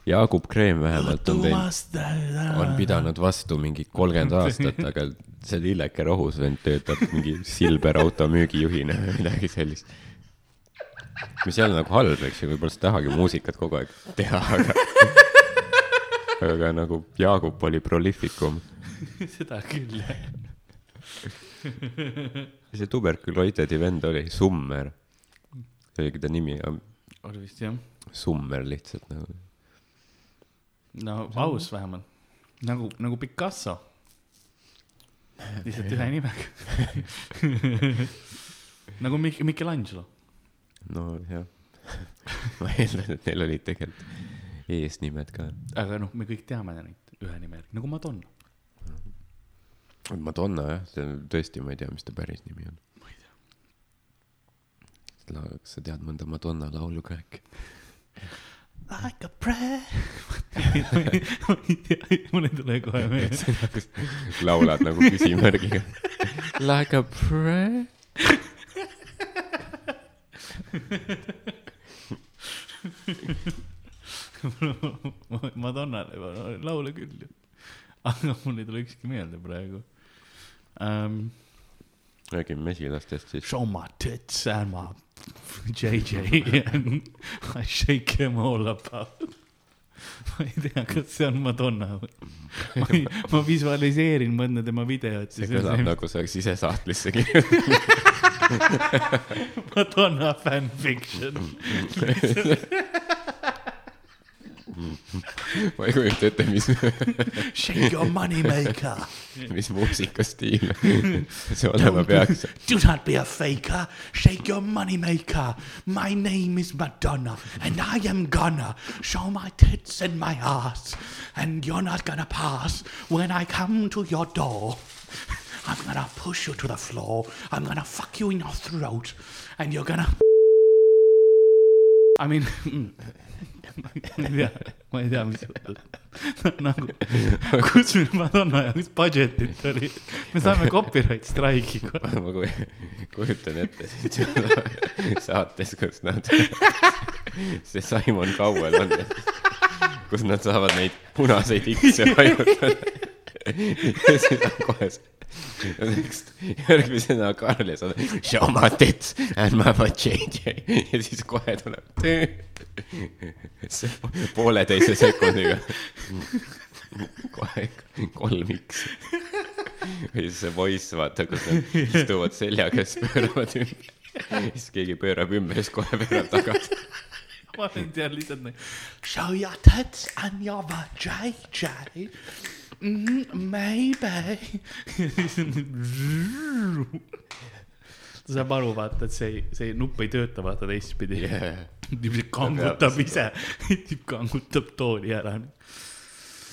Jaagup Kreem vähemalt on teinud, on pidanud vastu mingi kolmkümmend aastat, aga see lilleke rohus vend töötab mingi Silver auto müügijuhina või midagi sellist. mis ei ole nagu halb, eks ju, võib-olla sa tahagi muusikat kogu aeg teha, aga aga nagu Jaagup oli prolificum. seda küll, jah. See tuberkuloidedi vend oli, Summer. oligi ta nimi. oli vist jah. Summer lihtsalt nagu no aus vähemalt, nagu, nagu Picasso. lihtsalt ühe nimega nagu Mik-, Michelangelo. nojah ma eeldan, et neil olid tegelikult eesnimed ka. aga noh, me kõik teame neid ühe nime järgi, nagu Madonna. Madonna jah, see tõesti, ma ei tea, mis ta päris nimi on. ma ei tea. kas sa tead mõnda Madonna laulu ka äkki? Like a prayer mul ei tule kohe meelde. laulad nagu küsimärgiga. Like a prayer Madonnale laule küll ju, aga mul ei tule ükski meelde praegu um,. räägime mesilastest siis. Show my tits and my JJ and I shake them all about ma ei tea, kas see on Madonna või? ma, ma visualiseerin mõnda tema videot. see kõlab nagu see oleks ise sahtlisse kirjutatud Madonna fanfiction ma ei kujuta ette, mis Shake your money maker. mis muusikastiil see olema peaks. Do not be a faker, shake your money maker. My name is Madonna and I am gonna show my tits and my ass and you're not gonna pass when I come to your door. I'm gonna push you to the floor. I'm gonna fuck you in your throat and you're gonna. I mean ma ei tea, ma ei tea, mis nagu, kus meil Madonna jaoks budget'it oli, me saame copyright strike'i. Kohe. ma kujutan ette sind saates, kus nad, see Simon Cowell on, kus nad saavad neid punaseid X-e vajutada. Ja siis on kohe järgmisena Karl ja sa oled show my tits and my JJ ja siis kohe tuleb pooleteise sekundiga. Kohe kolm X. Või siis see voice vaata kus nad istuvad seljaga ja siis pööravad ümber. Siis keegi pöörab ümber ja siis kohe pöörab tagasi. Ma tean lihtsalt nii. Show your tits and your JJ mm, maybe. Ta saab aru, vaata, et see, see nupp ei tööta, vaata teistpidi. Yeah.. kangutab ise, tüüp kangutab tooli ära.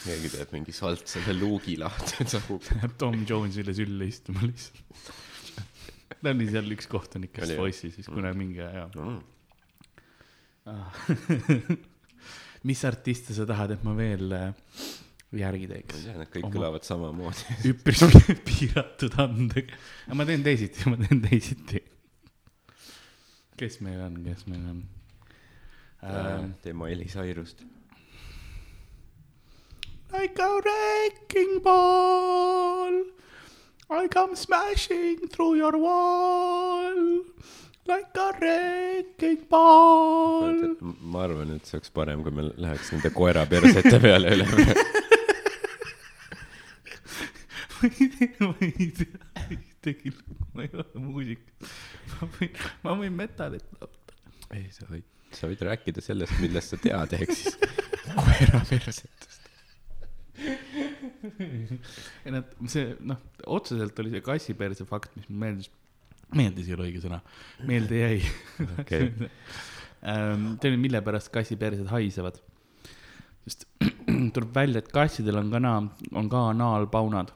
keegi teeb mingi salt selle luugi lahti, et sahub. Läheb Tom Jonesile sülle istuma lihtsalt. ta oli seal üks kohtunik, kes Voice'is siis kunagi mingi aja mm.. mis artiste sa tahad, et ma veel äh, järgi teeks. ma ei tea, nad kõik Oma... kõlavad samamoodi. üpris piiratud andega. aga ma teen teisiti, ma teen teisiti. kes meil on, kes meil on äh,? tee Miley Cyrust. Like a wrecking ball, I come smashing through your wall. Like a wrecking ball. ma arvan, et see oleks parem, kui me läheks nende koera persete peale üle ma ei tea, tegin, ma ei ole muusik. ma võin, ma võin metalit laulda. ei, sa võid, sa võid rääkida sellest, millest sa tead, ehk siis koerapersetest. ei nad, see noh, otseselt oli see kassiperse fakt, mis mulle meeldis, meeldis ei ole õige sõna, meelde jäi okay. Ähm, tead, mille pärast kassipersed haisevad? sest tuleb välja, et kassidel on ka naa, on ka anaalpaunad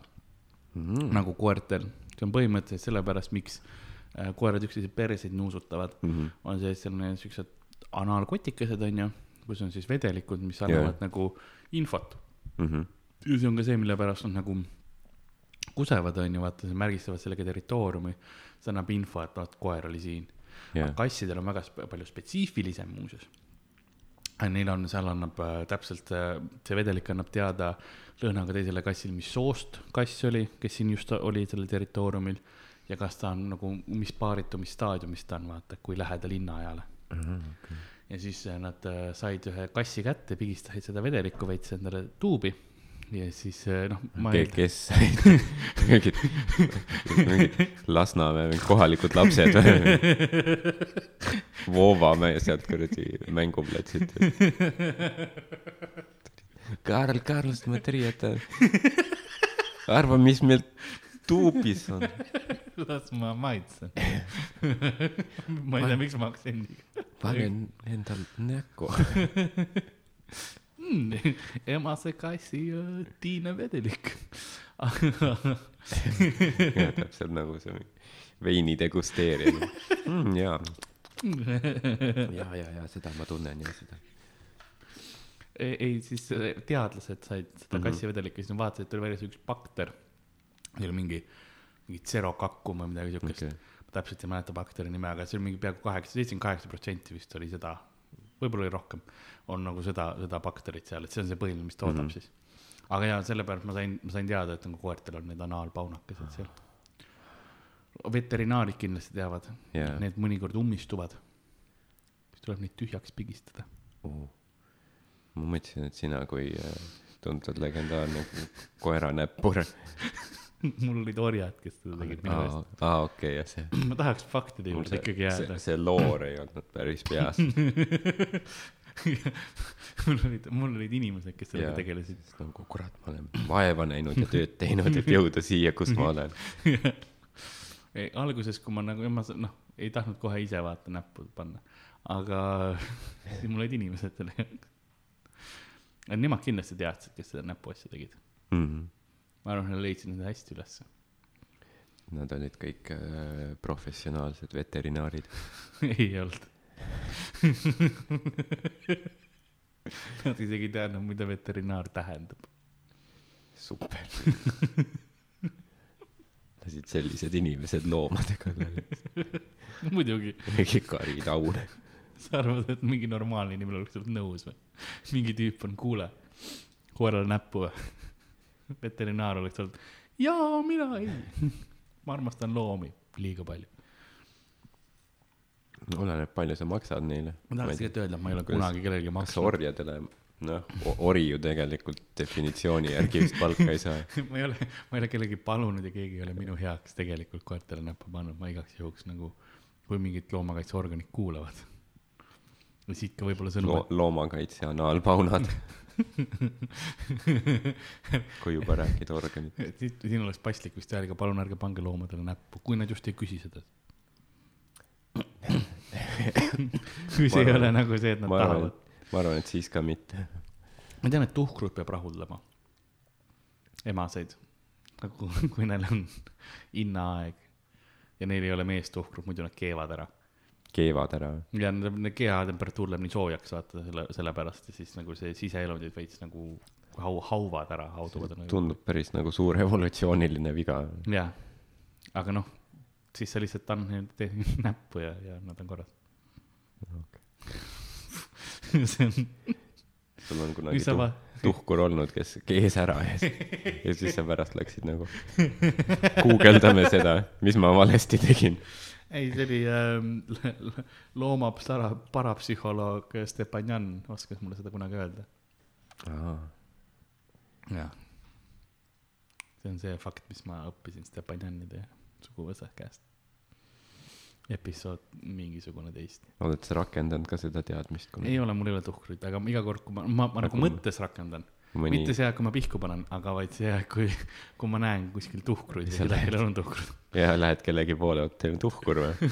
mm. nagu koertel. see on põhimõtteliselt sellepärast, miks äh, koerad üksteise perseid nuusutavad mm, -hmm. on see, on siuksed anaalkotikesed, onju, kus on siis vedelikud, mis annavad yeah. nagu infot mm. -hmm. ja see on ka see, mille pärast nad nagu kusevad, onju, vaata, märgistavad sellega territooriumi. see annab info, et vaat koer oli siin yeah.. kassidel on väga palju spetsiifilisem muuseas Neil on, seal annab äh, täpselt äh,, see vedelik annab teada lõhnaga teisele kassile, mis soost kass oli, kes siin just oli sellel territooriumil. ja kas ta on nagu, mis paaritumisstaadiumis ta on, vaata, kui lähedal linnaajale mm. -hmm, okay. ja siis äh, nad said ühe kassi kätte, pigistasid seda vedelikku veits endale tuubi ja siis äh, noh ma Ke. kes said mingid, mingid Lasnamäe mingid kohalikud lapsed Voovamäe sealt kuradi mänguplatsilt Karl, Karl, смотри, это... arva, mis meil tuubis on. las ma maitsen ma ei tea, miks ma aktsendiga. panen endal näkku mm, emase kassi tiine vedelik täpselt nagu see veini degusteerimine mm,. jaa ja, ja, ja seda ma tunnen ja seda. ei, ei, siis teadlased said seda mm -hmm. kassivedelikku, siis nad vaatasid, et tuli välja see üks bakter. see oli mingi, mingi tserokakkum või midagi siukest okay.. ma täpselt ei mäleta bakteri nime, aga see oli mingi peaaegu kaheksa, seitsekümmend kaheksa protsenti vist oli seda, võib-olla oli rohkem, on nagu seda, seda bakterit seal, et see on see põhiline, mis toodab mm -hmm. siis. aga jaa, sellepärast ma sain, ma sain teada, et nagu koertel on need anaalpaunakesed seal veterinaarid kindlasti teavad yeah., need mõnikord ummistuvad. siis tuleb neid tühjaks pigistada uh.. ma mõtlesin, et sina kui äh, tuntud legendaarne koeranäppur mul olid orjad, kes seda tegid minu eest. aa, okei, jah, see. ma tahaks faktide juurde ikkagi jääda. see loor ei olnud päris peas mul olid, mul olid inimesed, kes sellega tegelesid. nagu kurat, ma olen vaeva näinud ja tööd teinud, et jõuda siia, kus ma olen alguses, kui ma nagu, ma noh, ei tahtnud kohe ise vaata näppu panna, aga siis mul olid inimesed sellega. Nemad kindlasti teadsid, kes seda näpuasja tegid mm. -hmm. Ma arvan, nad leidsid need hästi ülesse. Nad olid kõik äh, professionaalsed veterinaarid ei olnud Nad isegi ei teadnud, mida veterinaar tähendab. super lasid sellised inimesed loomade kallale muidugi. mingi Kari Taur. sa arvad, et mingi normaalne inimene oleks olnud nõus või? mingi tüüp on, kuule, koerale näppu või? Veterinaar oleks olnud, jaa, mina ei. ma armastan loomi liiga palju. oleneb, palju sa maksad neile. ma tahaks tegelikult öelda, et ma ei ole kunagi kellelegi maksnud. kas orjadele noh, ori ju tegelikult definitsiooni järgi vist palka ei saa ma ei ole, ma ei ole kellegi palunud ja keegi ei ole minu heaks tegelikult koertele näppu pannud, ma igaks juhuks nagu, kui mingid loomakaitseorganid kuulavad. Siit ka võib-olla sõnum Lo. loomakaitse anaalpaunad kui juba rääkida organit. siin oleks paslik vist öelda, palun ärge pange loomadele näppu, kui nad just ei küsi seda kui see ei ole nagu see, et nad tahavad ma arvan, et siis ka mitte. ma tean, et tuhkrut peab rahuldama emaseid, kui neil on innaaeg ja neil ei ole meestuhkrut, muidu nad keevad ära. Keevad ära? ja nende kehatemperatuur läheb nii soojaks, vaata selle, sellepärast ja siis nagu see siseelundid veits nagu hau-, hauvad ära, hauduvad. tundub päris nagu suur evolutsiooniline viga. jah, aga noh, siis sa lihtsalt annad neile näppu ja, ja nad on korras okay. see on. sul on kunagi tuh, tuhkur olnud, kes kees ära ja siis, ja siis sa pärast läksid nagu guugeldame seda, mis ma valesti tegin. Ei, see oli äh, looma para, parapsühholoog Stepanjan oskas mulle seda kunagi öelda. jah. see on see fakt, mis ma õppisin Stepanjanide suguvõsa käest episood mingisugune teist. oled sa rakendanud ka seda teadmist ei ole, mul ei ole tuhkruid, aga iga kord, kui ma, ma, ma nagu mõttes rakendan Mõni... mitte see aeg, kui ma pihku panen, aga vaid see aeg, kui, kui ma näen kuskil tuhkruid ja kellelgi on tuhkrud. ja lähed kellegi poole, vot teil on tuhkur või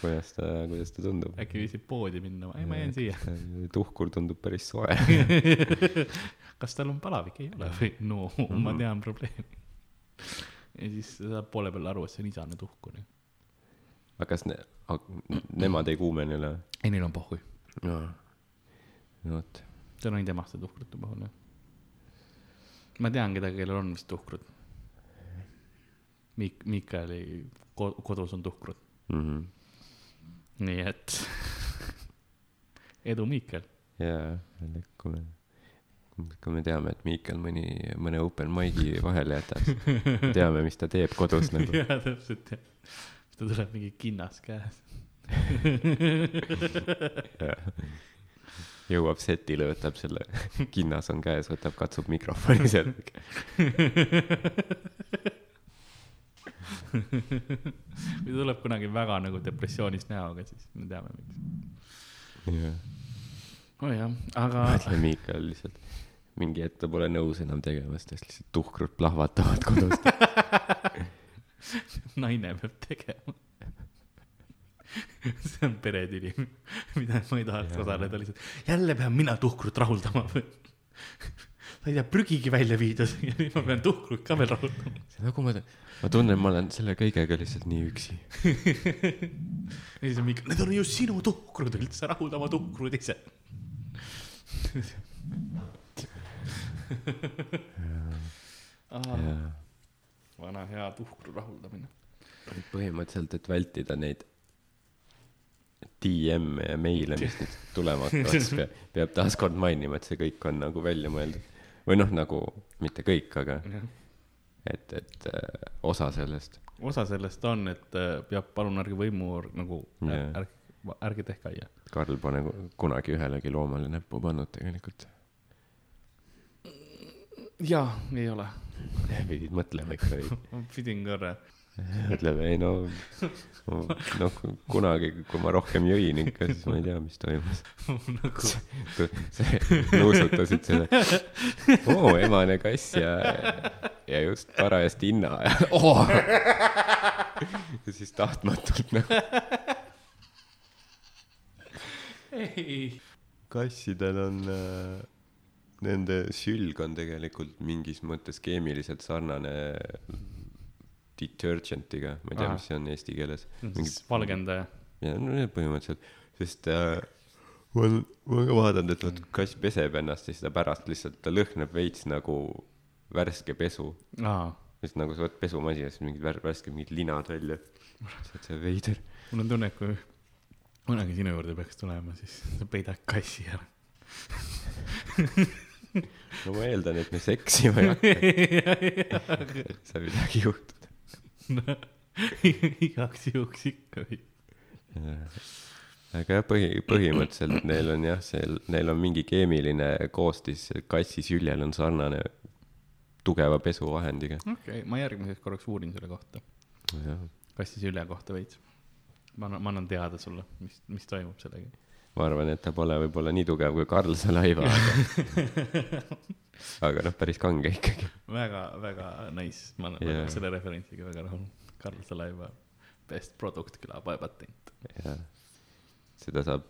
kuidas ta, kuidas ta tundub? äkki viitsib poodi minna, ei ma jään siia. tuhkur tundub päris soe kas tal on palavik, ei ole või? no mm -hmm. ma tean probleemi ja siis saab poole peal aru, et see on isane tuhkur. aga kas ne-, nemad ei kuumene üle? ei, neil on pohhui. no vot. see on ainult emaste tuhkrute puhul, jah. ma tean kedagi, kellel on vist tuhkrud. Miik-, Miikali ko-, kodus on tuhkrud mm. -hmm. nii et edu, Miikal. jaa, kui me kui me teame, et Miikel mõni, mõne open mic'i vahele jätab, teame, mis ta teeb kodus nagu. jaa, täpselt jah. ta tuleb mingi kinnas käes jõuab setile, võtab selle, kinnas on käes, võtab, katsub mikrofoni sealt või tuleb kunagi väga nagu depressioonis näoga, siis me teame, miks. jah. oh jah, aga. mõtle, Miikal lihtsalt mingi hetk ta pole nõus enam tegema, sest lihtsalt tuhkrud plahvatavad kodus naine peab tegema see on peretüli, mida ma ei tahaks osaleda lihtsalt. jälle pean mina tuhkrut rahuldama või? ma ei tea, prügigi välja viidud ja nüüd ma pean tuhkrut ka veel rahutama. nagu ma, ma tunnen, ma olen selle kõigega lihtsalt nii üksi ja siis on mingi, need on ju sinu tuhkrud üldse, rahulda oma tuhkrud ise vana hea tuhkru rahuldamine. põhimõtteliselt, et vältida neid DM-e ja meile, mis nüüd tulema hakkavad, siis peab, peab taaskord mainima, et see kõik on nagu välja mõeldud. või noh, nagu mitte kõik, aga et, et äh, osa sellest. osa sellest on, et äh, peab, palun ärge võimu nagu yeah., ärge, ärge tehke aia. Karl pole kunagi ühelegi loomale näppu pannud tegelikult. jaa, ei ole. pidid mõtlema ikka või? pidin korra ütleb ei no, noh kunagi, kui ma rohkem jõin ikka, siis ma ei tea, mis toimus nagu nuusutasid selle, oo emane kass ja, ja just parajasti hinna ja oh! ja siis tahtmatult nagu. kassidel on äh, nende sülg on tegelikult mingis mõttes keemiliselt sarnane detergent'iga, ma ei tea, mis see on eesti keeles. valgendaja. ja no põhimõtteliselt, sest äh, ma olen, ma olen ka vaadanud, et vot kass peseb ennast ja siis ta pärast lihtsalt, ta lõhnab veits nagu värske pesu. sest nagu sa võtad pesumasinas mingid vär, värsked mingid linad välja. see on veider. mul on tunne, et kui kunagi sinu juurde peaks tulema, siis sa peidad kassi ära no ma eeldan, et me seksima ei hakka. sa midagi juhtub igaks juhuks ikka või? aga jah, põhi, põhimõtteliselt neil on jah, see, neil on mingi keemiline koostis, kassi süljel on sarnane tugeva pesuvahendiga. okei okay,, ma järgmiseks korraks uurin selle kohta. kassi sülje kohta veits. ma annan, ma annan teada sulle, mis, mis toimub sellega. Ma arvan, et ta pole võib-olla nii tugev kui Karl Salaiva aga noh, päris kange ikkagi. väga, väga nice, ma olen yeah. selle referentsiga väga rahul. Karl Salaiva best product kõlab patent. jah, seda saab,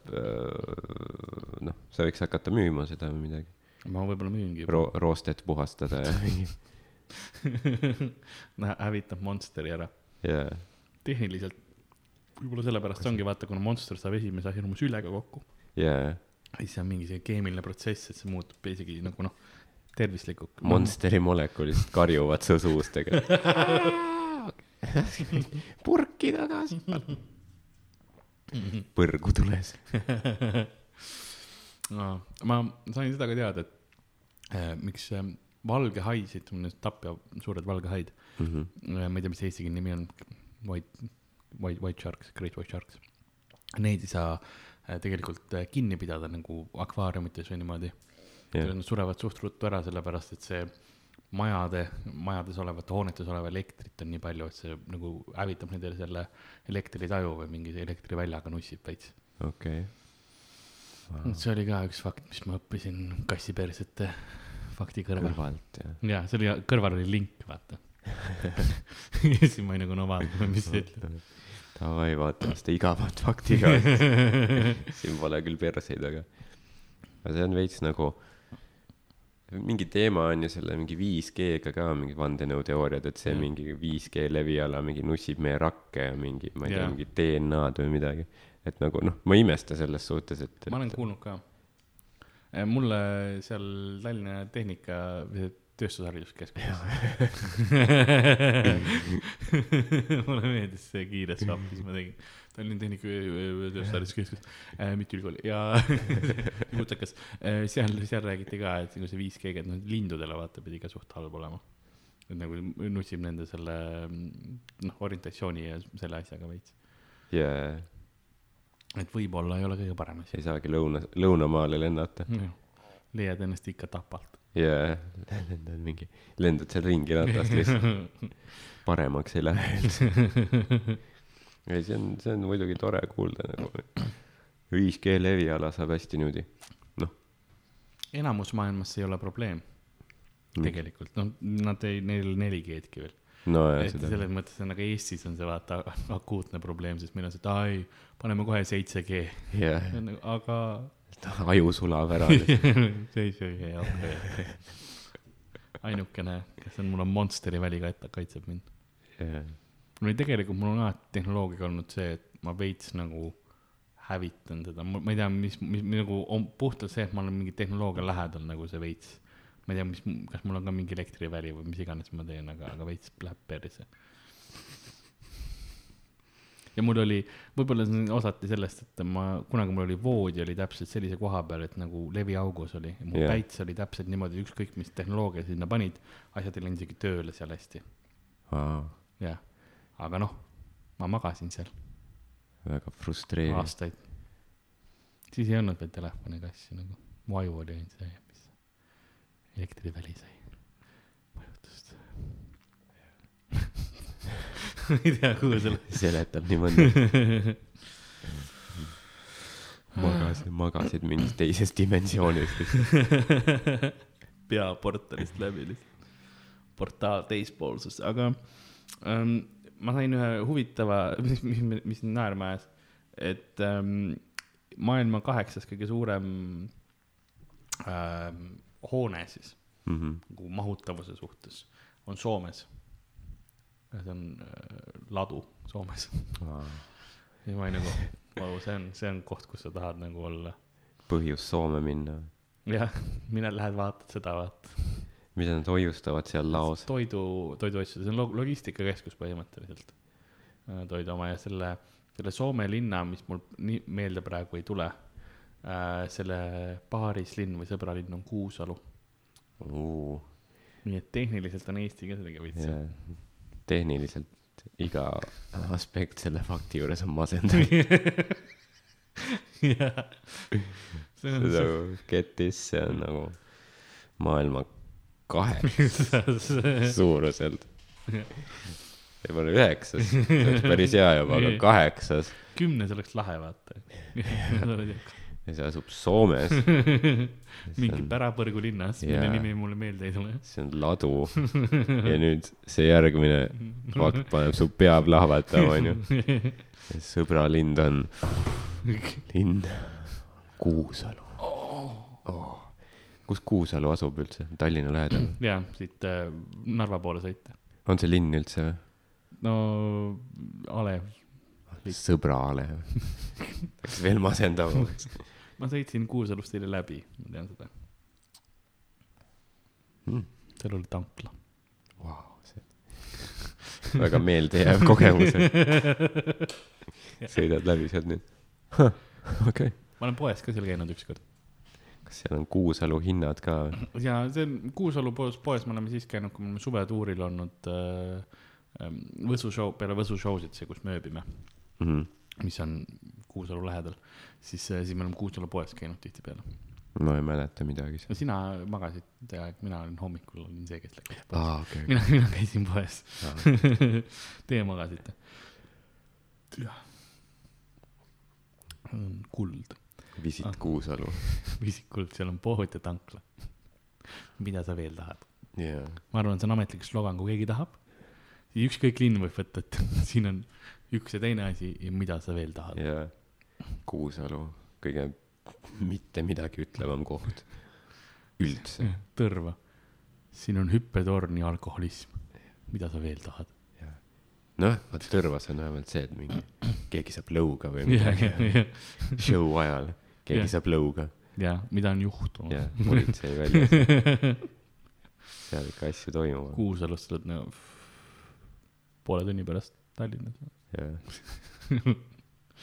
noh, sa võiks hakata müüma seda või midagi. ma võib-olla müüngi Ro. roostet puhastada ja mingi hävitab Monsteri ära yeah.. tehniliselt, võib-olla sellepärast see ongi, vaata, kuna Monster saab esimese asjana oma sülega kokku yeah.. siis see on mingi see keemiline protsess, et see muutub isegi nagu noh tervislikuks. Monsteri molekulid karjuvad su suus tegelikult purki tagasi. põrgu tules no, ma sain seda ka teada, et äh, miks äh, valgehaisid, tapja suured valgehaid mm, -hmm. ma ei tea, mis eesti keele nimi on, white, white, white sharks, great white sharks. Neid ei saa äh, tegelikult äh, kinni pidada nagu akvaariumites või niimoodi yeah.. Nad surevad suht ruttu ära, sellepärast et see majade, majades olevat, hoonetes olev elektrit on nii palju, et see nagu hävitab nendele selle elektritaju või mingi elektriväljaga nussib veits. okei okay. wow.. see oli ka üks fakt, mis ma õppisin kassipersete fakti kõrval. kõrvalt, jah. jaa, see oli, kõrval oli link, vaata ja siis ma olin nagu, no vaatame, mis sa ütled. Davai, vaatame seda igavat fakti ka siin pole küll perseid, aga, aga see on veits nagu mingi teema on ju selle mingi 5G-ga ka mingid vandenõuteooriad, et see mm. mingi 5G leviala mingi nussib meie rakke ja mingi, ma ei yeah. tea, mingi DNA-d või midagi. et nagu noh, ma ei imesta selles suhtes, et, et.... ma olen kuulnud ka. Mulle seal Tallinna Tehnika tööstushariduskeskuses mulle meeldis see kiire svapp, mis ma tegin. Tallinna Tehnikatööstushariduskeskus äh,, mitte ülikool ja kutsekas äh,, seal, seal räägiti ka, et nagu see 5G-ga, et noh, lindudele vaata pidi ka suht halb olema. et nagu nutsib nende selle noh, orientatsiooni ja selle asjaga veits. Yeah.. et võib-olla ei ole kõige parem asi. ei saagi lõuna, lõunamaale lennata. Mm.. leiad ennast ikka tapalt. Lendad mingi, lendad seal ringi ratast lihtsalt paremaks ei lähe üldse ei, see on, see on muidugi tore kuulda nagu 5G leviala saab hästi niimoodi, noh. enamus maailmas see ei ole probleem tegelikult, noh, nad ei, neil 4G-dki veel no,. et seda. selles mõttes on, aga Eestis on see vaata akuutne probleem, sest meil on see, et ai, paneme kohe 7G yeah.. Nagu, aga. Aju sulab ära. 7G, okei. ainukene, kes on, mul on Monsteri väli kaitseb mind. Yeah.. mul oli tegelikult, mul on alati tehnoloogiaga olnud see, et ma veits nagu hävitan teda, ma ei tea, mis, mis nagu on puhtalt see, et ma olen mingi tehnoloogia lähedal nagu see veits. ma ei tea, mis, kas mul on ka mingi elektriväli või mis iganes ma teen, aga, aga veits läheb perse ja mul oli, võib-olla see on osati sellest, et ma, kunagi mul oli voodi oli täpselt sellise koha peal, et nagu leviaugus oli. mu yeah. päits oli täpselt niimoodi, ükskõik mis tehnoloogia sinna panid, asjad ei läinud isegi tööle seal hästi jah, aga noh, ma magasin seal. väga frustreeriv. aastaid. siis ei olnud veel telefoni ega asju nagu, mu aju oli ainult see, mis elektriväli sai vajutust ma ei tea, kuhu selle. seletab nii mõndagi magasid, magasid mingis teises dimensioonis pea portalist läbi lihtsalt. portaal teispoolsus, aga ähm, ma sain ühe huvitava, mis, mis, mis mind naerma ajas, et ähm, maailma kaheksas kõige suurem ähm, hoone siis mm -hmm. nagu mahutavuse suhtes on Soomes see on äh, ladu Soomes ja ma olin nagu, vau, see on, see on koht, kus sa tahad nagu olla. põhjus Soome minna. jah, mine, lähed vaatad seda, vaata. mida nad hoiustavad seal laos? toidu, toiduasju, see on log-, logistikakeskus põhimõtteliselt. Äh, toidu oma ja selle, selle Soome linna, mis mul nii meelde praegu ei tule äh,, selle paarislinn või sõbralinn on Kuusalu uh.. nii et tehniliselt on Eesti ka sellega veits yeah tehniliselt iga aspekt selle fakti juures on masendav jah. see on nagu ketis, see on nagu maailma kaheksas suuruselt. võib-olla üheksas, see oleks päris hea juba, aga kaheksas. kümnes oleks lahe, vaata ja see asub Soomes mingi on... Pärapõrgu linnas yeah., mille nimi mulle meelde ei tule. see on ladu ja nüüd see järgmine fakt paneb su pea plahvatama, onju. sõbralind on linn Kuusalu oh.. kus Kuusalu asub üldse, Tallinna lähedal? jaa, siit äh, Narva poole sõita. on see linn üldse või? no Alev. sõbra Alev läks veel masendavamaks ma sõitsin Kuusalust eile läbi, ma tean seda mm.. seal oli tankla wow,. väga meeldejääv kogemus, sõidad läbi sealt nüüd. okei okay.. ma olen poes ka seal käinud ükskord. kas seal on Kuusalu hinnad ka? ja see on Kuusalu poes, poes me oleme siis käinud, kui me oleme suvetuuril olnud äh, ähm, Võsu show, peale Võsu show'sid, see, kus me ööbime mm. -hmm. Mis on Kuusalu lähedal siis, äh, siis me oleme Kuusalu poes käinud tihtipeale. no ei mäleta midagi. no sina magasid ja mina olin hommikul olin see, kes läks poes ah,. Okay. mina, mina käisin poes ah. Teie magasite. jah. kuld. Visit ah. Kuusalu Visit Kuld, seal on pood ja tankla. mida sa veel tahad yeah.? ma arvan, see on ametlik slogan, kui keegi tahab, siis ükskõik linn võib võtta, et siin on üks ja teine asi ja mida sa veel tahad yeah Kuusalu, kõige mitte midagi ütlevam koht üldse. Tõrva, siin on hüppetorn ja alkoholism. mida sa veel tahad? noh, vaat Tõrvas on vähemalt see, et mingi, keegi saab lõuga või midagi show ajal, keegi ja. saab lõuga. jah, mida on juhtunud. jah, politsei väljas. seal ikka asju toimub. Kuusalust tuled nagu poole tunni pärast Tallinnas. jah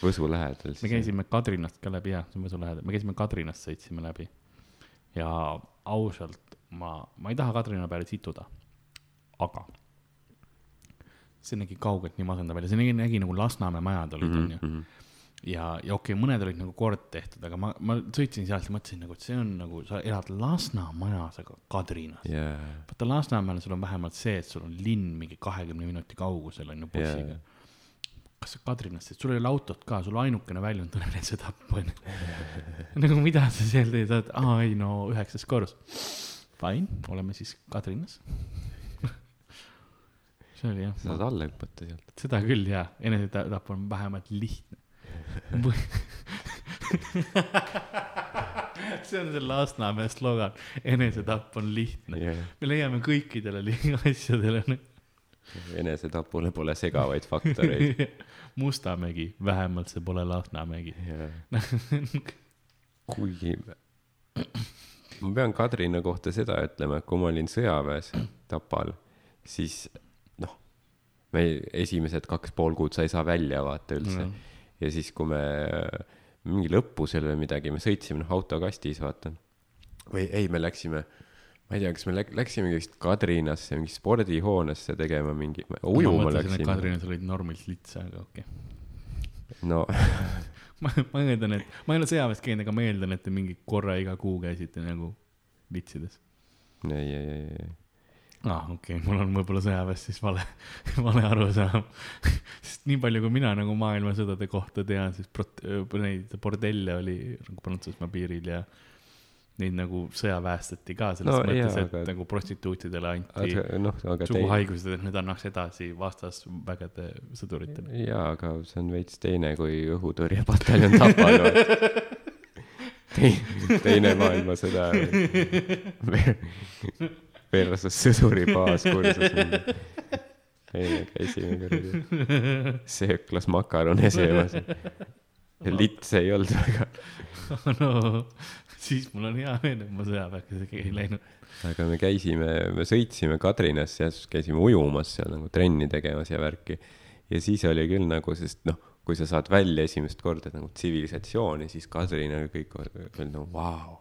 Võsu lähedal. me käisime Kadrinast ka läbi, jah, see on Võsu lähedal, me käisime Kadrinast, sõitsime läbi. ja ausalt, ma, ma ei taha Kadrina peale situda, aga see nägi kaugelt nii masendav välja, see nägi, nägi nagu Lasnamäe majad olid, onju mm -hmm ja, ja okei okay,, mõned olid nagu kord tehtud, aga ma, ma sõitsin sealt ja mõtlesin nagu, et see on nagu, sa elad Lasnamäes, aga Kadrinas yeah.. vaata Lasnamäel sul on vähemalt see, et sul on linn mingi kahekümne minuti kaugusel on ju bussiga yeah kas sa Kadrinast, et sul ei ole autot ka, sul ainukene väljund on enesetapp onju. nagu mida sa seal teed, oled, aa ei no üheksas korrus. Fine, oleme siis Kadrinas see oli jah. saad alla hüpata sealt. seda küll jaa, enesetapp on vähemalt lihtne see on see Lasnamäe slogan, enesetapp on lihtne yeah.. me leiame kõikidele asjadele. enesetapule pole segavaid faktoreid Mustamägi, vähemalt see pole Lasnamägi yeah. kuigi ma pean Kadrina kohta seda ütlema, et kui ma olin sõjaväes Tapal, siis noh, me esimesed kaks pool kuud sa ei saa välja vaata üldse mm. Ja siis, kui me mingil õppusel või midagi, me sõitsime noh autokastis vaata. või ei, me läksime, ma ei tea, kas me läk, läksime vist Kadrinasse mingi spordihoonesse tegema mingi, ujuma ma läksime. Kadrinas olid normilt litsa, aga okei okay. no ma, ma eeldan, et, ma ei ole sõjaväes käinud, aga ma eeldan, et te mingi korra iga kuu käisite nagu litsides. ei, ei, ei, ei. Aa ah,, okei okay., mul on võib-olla sõjaväes siis vale, vale arusaam sest nii palju, kui mina nagu maailmasõdade kohta tean, siis prot-, neid bordelle oli nagu Prantsusmaa piiril ja neid nagu sõjaväestati ka selles no, mõttes, et aga... nagu prostituutidele anti no, suguhaigused teie..., et need annaks edasi vastasvägede sõduritele. jaa, aga see on veits teine kui õhutõrjepataljon Tapal teine maailmasõda versus sõduribaas kursus. eile käisime kuradi sööklas makarone söömas. lits ei olnud väga no siis mul on hea meel, et ma sõjaväkke ei läinud. aga me käisime, me sõitsime Kadrinasse ja siis käisime ujumas seal nagu trenni tegemas ja värki. ja siis oli küll nagu, sest noh, kui sa saad välja esimest korda nagu tsivilisatsiooni, siis Kadrina kõik veel nagu vau,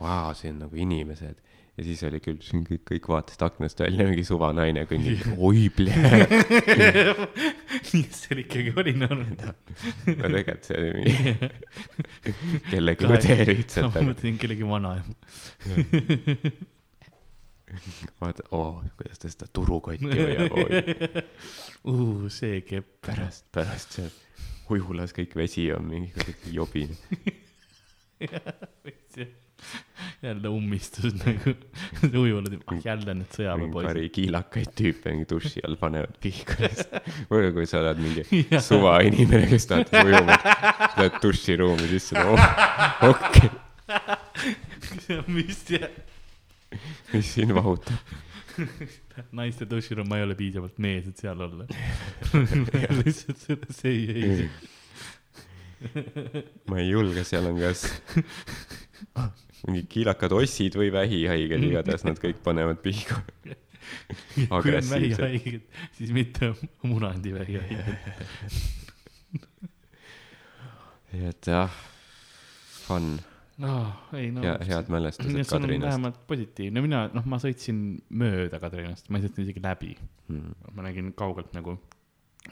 vau, siin nagu inimesed ja siis oli küll, siin kõik, kõik vaatasid aknast välja, mingi suvanaine kõnnib, oi plee. see ikkagi oli norm. no tegelikult see oli mingi kellegi õde lihtsalt. ma mõtlesin kellegi vanaema vaata, oo, kuidas ta seda turukotti hoiab, oi. uh, see kepp. pärast, pärast see ujulas kõik vesi on mingi jobine. jah, veits jah jälle ummistus nagu ujulad, ah jälle need sõjaväepoisid. kari kiilakaid tüüpe mingi duši all panevad pihku või kui sa oled mingi suvainimene, kes tahab ujuma, lähed duširuumi sisse, no okei okay.. mis, mis sind vahutab? naiste duširuum, ma ei ole piisavalt mees, et seal olla lihtsalt see ei, ei. ma ei julge, seal on kas mingid kiilakad ossid või vähihaiged, igatahes nad kõik panevad pihku kui on vähihaiged, siis mitte munandi vähihaiged. nii et jah, fun no ei no. ja head mälestused Kadrinast. vähemalt positiivne, mina, noh, ma sõitsin mööda Kadrinast, ma ei sõitnud isegi läbi hmm.. ma nägin kaugelt nagu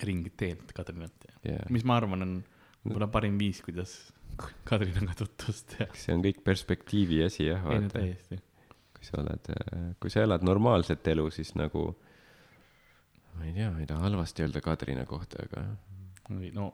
ringi teelt Kadrinat yeah., mis ma arvan, on võib-olla parim viis, kuidas Kadrinaga tutvust ja. see on kõik perspektiivi asi jah, vaata. kui sa oled, kui sa elad normaalset elu, siis nagu, ma ei tea, ma ei taha halvasti öelda Kadrina kohta, aga. no.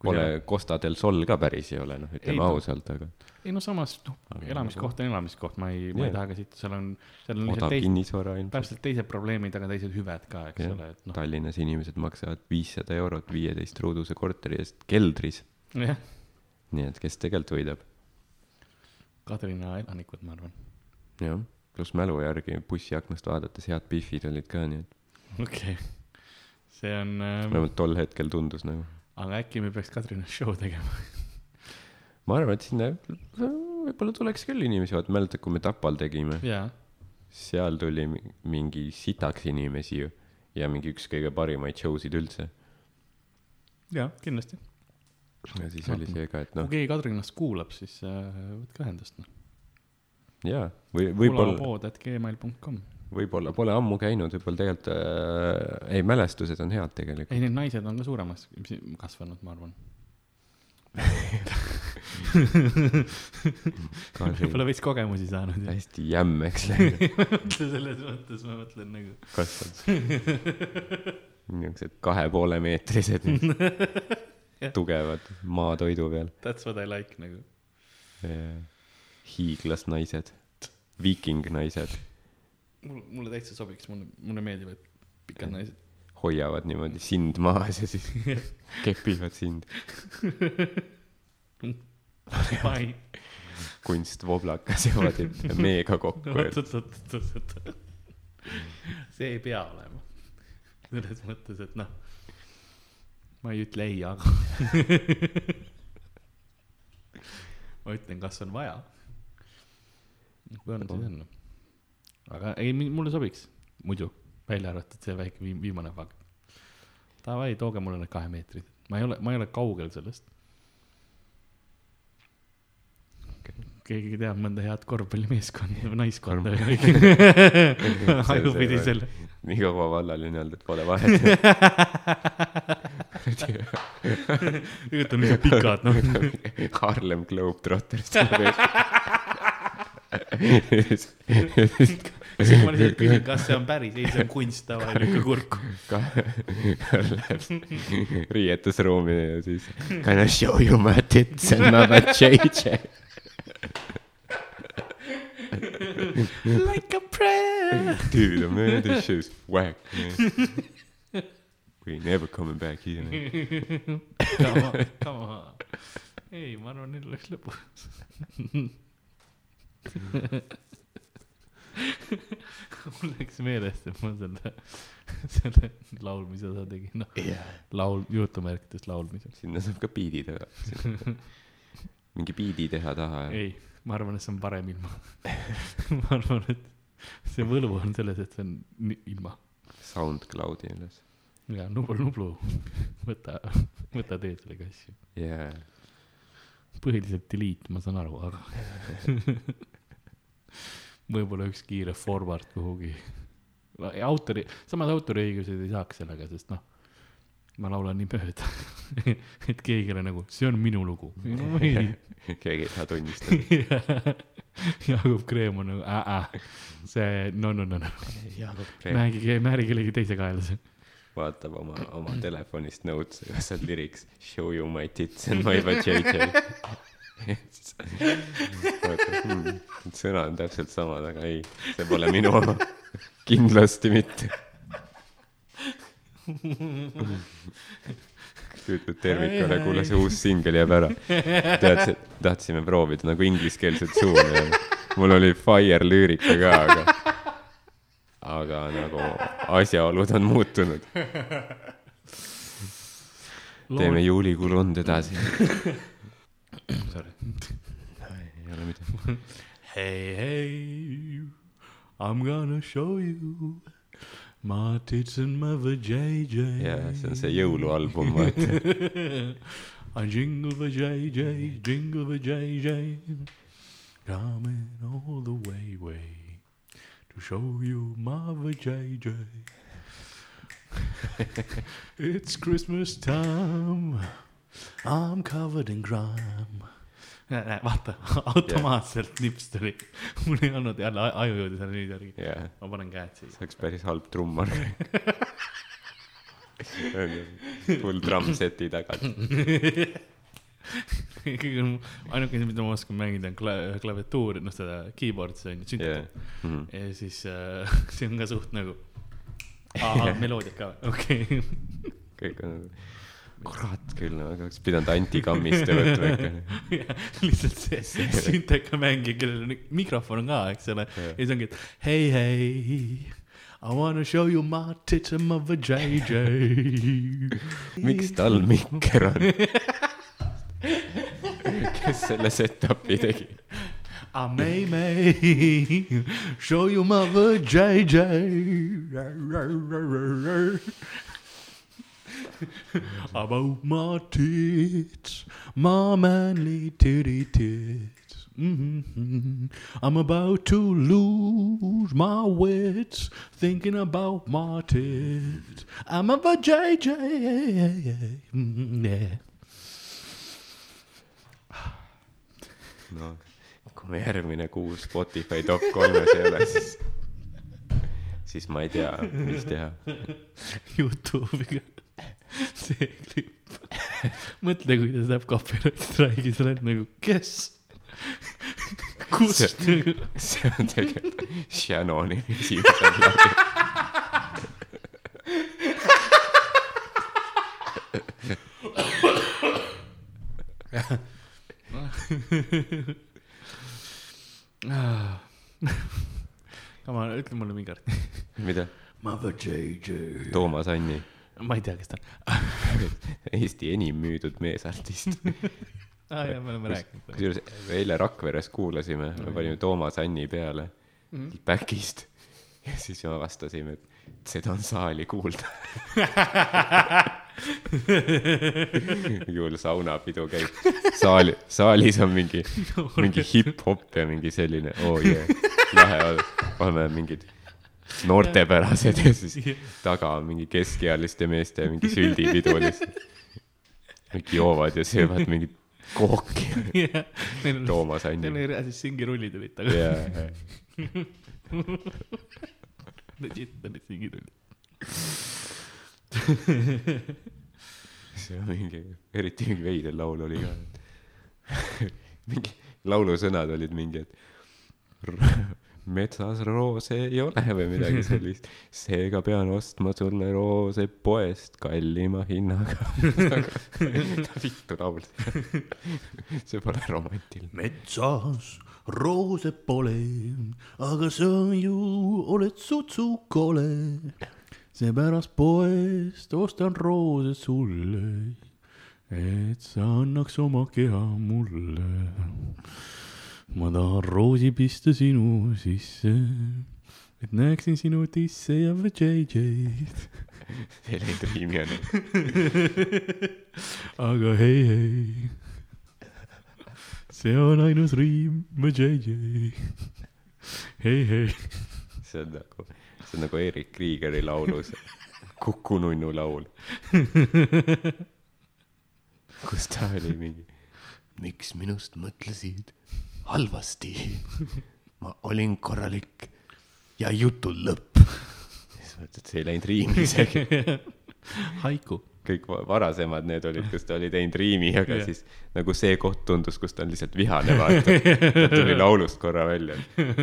Pole sa... Costa del Sol ka päris ei ole, noh, ütleme ausalt, aga. ei no samas, noh, elamiskoht on elamiskoht, ma ei, ma ei taha ka siit, seal on, seal on. kinnisvara ilmselt. täpselt teised probleemid, aga teised hüved ka, eks ja. ole, et noh. Tallinnas inimesed maksavad viissada eurot viieteist ruuduse korteri eest keldris. jah nii et kes tegelikult võidab? Kadrina elanikud, ma arvan. jah, pluss mälu järgi bussiaknast vaadates head pihvid olid ka, nii et. okei okay., see on ähm.... vähemalt tol hetkel tundus nagu. aga äkki me peaks Kadrinas show tegema ma arvan, et sinna võib-olla tuleks küll inimesi, vaata mäletad, kui me Tapal tegime yeah.? seal tuli mingi sitaks inimesi ju ja mingi üks kõige parimaid show sid üldse. jaa, kindlasti ja siis oli see ka, et noh. kui keegi Kadrinast kuulab, siis äh, võtke ühendust, noh. jaa, või võib-olla. kulapood.gmail.com võib-olla pole ammu käinud, võib-olla tegelikult äh,, ei, mälestused on head tegelikult. ei, need naised on ka suuremaks kasvanud, ma arvan võib-olla veits kogemusi saanud. hästi jämmeks läinud mõtle selles mõttes, ma mõtlen nagu. kasvanud. niisugused kahe poole meetrised tugevad maatoidu peal. That's what I like nagu yeah.. hiiglasnaised, viikingnaised. mul, mulle täitsa sobiks, mulle, mulle meeldivad pikad naised. hoiavad niimoodi sind maas ja siis kepivad sind kunstvoblakas jõuad meega kokku. oot, oot, oot, oot, oot. see ei pea olema. selles mõttes, et noh, ma ei ütle ei, aga ma ütlen, kas on vaja. kui on, siis on. aga ei, mulle sobiks muidu, välja arvatud see väike viimane fakt. Davai, tooge mulle need kahe meetrid, ma ei ole, ma ei ole kaugel sellest keegi teab mõnda head korvpallimeeskonda või naiskonda või ajupidi selle. nii kaua vallaline olnud, et pole vahet tegelikult on lihtsalt pikad, noh. Harlem Globetrotters siis ma lihtsalt küsin, kas see on päris, ei, see on kunst, davai, lükka kurku. Läheb riietusruumi ja siis can I show you my tits and my JJ like a prayer. Dude, man, this shit's whack, man. We ain't never coming back here. Come on, come on. ei, ma arvan, neil oleks lõbus mul läks meelest, et ma selle, selle laulmise osa tegin, noh yeah., laul, jutumärkides laulmise. sinna saab ka biidi teha. mingi biidi teha taha. ei ma arvan, et see on parem ilma ma arvan, et see võlu on selles, et see on ilma. SoundCloudi üles. Ja Nublu, Nublu, võta, võta teed sellega asju yeah.. põhiliselt delete, ma saan aru, aga võib-olla üks kiire forward kuhugi. autori, samas autoriõigused ei saaks sellega, sest noh ma laulan nii mööda et keegi ei ole nagu, see on minu lugu no,. keegi ei taha tunnistada Jaagup Kreem on nagu äh-äh, see no, no, no, no. määrgi, määri kellegi teise kaela see. Vaatab oma, oma telefonist notes'e, kas on lyrics show you my tits and my vajayjay hmm, sõna on täpselt samad, aga ei, see pole minu oma. kindlasti mitte tüütud tervikule, kuule see uus singel jääb ära. tead, tahtsime proovida nagu ingliskeelset suuni ja mul oli Fire lüürika ka, aga, aga nagu asjaolud on muutunud. teeme juulikuu lund edasi. Sorry. ei ole midagi. Hey, hey, I m gonna show you My tits and my vajayjay. jaa, see on see jõulualbum, vaata. I jingle vajayjay, jingle vajayjay. Coming all the way, way show you my vajayjay. it's Christmas time. I'm covered in grime. vaata, automaatselt yeah. nips tuli. mul ei olnud jälle aju jõudis jälle nüüd järgi yeah.. ma panen käed siia. see oleks päris halb trummar full drum seti tagant kõige ainukene, mida ma oskan mängida, on kla-, klaviatuuri, noh, seda keyboard'i, see on ju, yeah. mm -hmm. ja siis äh, see on ka suht nagu, meloodia ka, okei okay. kõik on nagu kurat küll, aga oleks pidanud antikammiste võtma ikka. lihtsalt see, see sünteka mängija, kellel on mikrofon on ka, eks ole, ja siis ongi, et hei, hei. I wanna show you my tits and my vajayjay. miks tal mikker on? Selle setup'i tegi? I may, may show you my vajayjay. about my tits, my manly titty tits. Mm-hmm. I'm about to lose my wits thinking about my tits. I'm a JJ. Mm-hmm. Yeah. No, kui me järgmine kuu Spotify top kolmes ei ole, siis, siis ma ei tea, mis teha. Youtube'iga see klipp. mõtle, kui ta läheb copyright strike'i, sa oled nagu, kes? kust? see on tegelikult Shannoni esimesel Come on, ütle mulle mingi arti. mida? Mother JJ. Toomas Anni. ma ei tea, kes ta on Eesti enim müüdud meesartist aa ah, jaa, me oleme rääkinud. kusjuures eile Rakveres kuulasime no,, me panime Toomas Anni peale mm -hmm. Backist ja siis me avastasime, et seda on saali kuulda hull saunapidu käib, saali, saalis on mingi, mingi hip-hop ja mingi selline, oo oh jee yeah., lahe olla, oleme mingid noortepärased ja siis taga on mingi keskealiste meeste mingi süldipidu lihtsalt. kõik joovad ja söövad mingit kooki yeah.. Toomas Anni. Neil oli reaalselt singirullid olid taga Legit olid singirullid see on mingi, eriti mingi veider laul oli ka. mingi laulusõnad olid mingi, et metsas roose ei ole või midagi sellist. seega pean ostma sulle roose poest kallima hinnaga vittu laul. see pole romantiline. metsas roose pole, aga sa ju oled sutsukole seepärast poest ostan roose sulle, et sa annaks oma keha mulle. ma tahan roosi pista sinu sisse, et näeksin sinu tisse ja JJ-d. Teil ei triimi on. aga hei, hei. See on ainus riim, JJ. hei, hei. see on nagu see on nagu Erik Kriegeri laulus Kuku nunnu laul kus ta oli mingi. miks minust mõtlesid halvasti? ma olin korralik ja jutul lõpp. siis mõtled, see ei läinud riimi isegi. haiku kõik varasemad need olid, kus ta oli teinud riimi, aga yeah. siis nagu see koht tundus, kus ta on lihtsalt vihane, vaata. ta tuli laulust korra välja.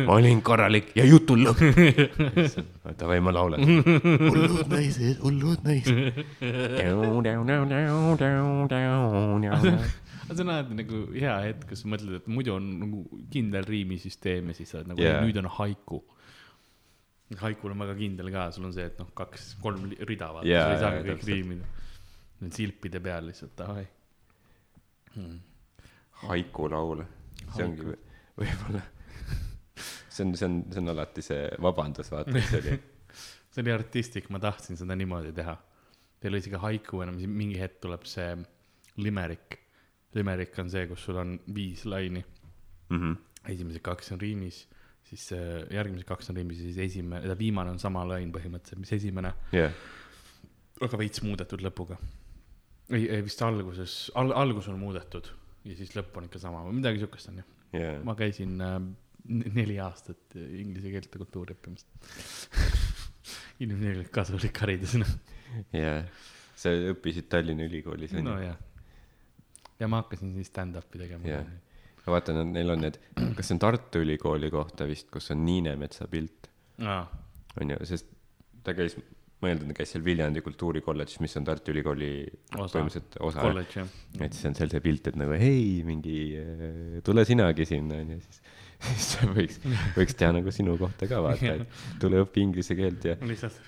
ma olin korralik ja jutul lõpp. Davai, ma laulan. hullud naised, hullud naised. aga see on alati nagu hea hetk, kus sa mõtled, et muidu on nagu kindel riimisüsteem ja siis sa oled nagu yeah., nüüd on haiku haikul on väga kindel ka, sul on see, et noh, kaks, kolm rida vaata yeah,, sa ei saa kõik riimida Need silpide peal lihtsalt, ahoi hmm.. haikulaul, see ongi võib-olla, see on, see on, see on alati see vabandus, vaata, see oli see oli artistlik, ma tahtsin seda niimoodi teha. Teil oli isegi haiku enam, mingi hetk tuleb see limerik. Limerik on see, kus sul on viis laini mm. -hmm. esimesed kaks on riimis, siis järgmised kaks on riimis ja siis esimene, viimane on sama lain põhimõtteliselt, mis esimene yeah.. aga veits muudetud lõpuga ei, ei vist alguses al,, algus on muudetud ja siis lõpp on ikka sama või midagi siukest on ju. Yeah.. ma käisin äh, neli aastat inglise keelt ja kultuuri õppimist. Ilmselgelt kasulik haridusena. jah, sa õppisid Tallinna Ülikoolis on ju? nojah. ja ma hakkasin siis stand-up'i tegema yeah.. ma vaatan, neil on need, kas see on Tartu Ülikooli kohta vist, kus on Niinemetsa pilt? Ah.. on ju, sest ta käis ma eeldan, ta käis seal Viljandi kultuurikolledžis, mis on Tartu Ülikooli põhimõtteliselt osa. et siis on seal see pilt, et nagu hei, mingi tule sinagi sinna onju, siis, siis võiks, võiks teha nagu sinu kohta ka vaata, et tule õpi inglise keelt ja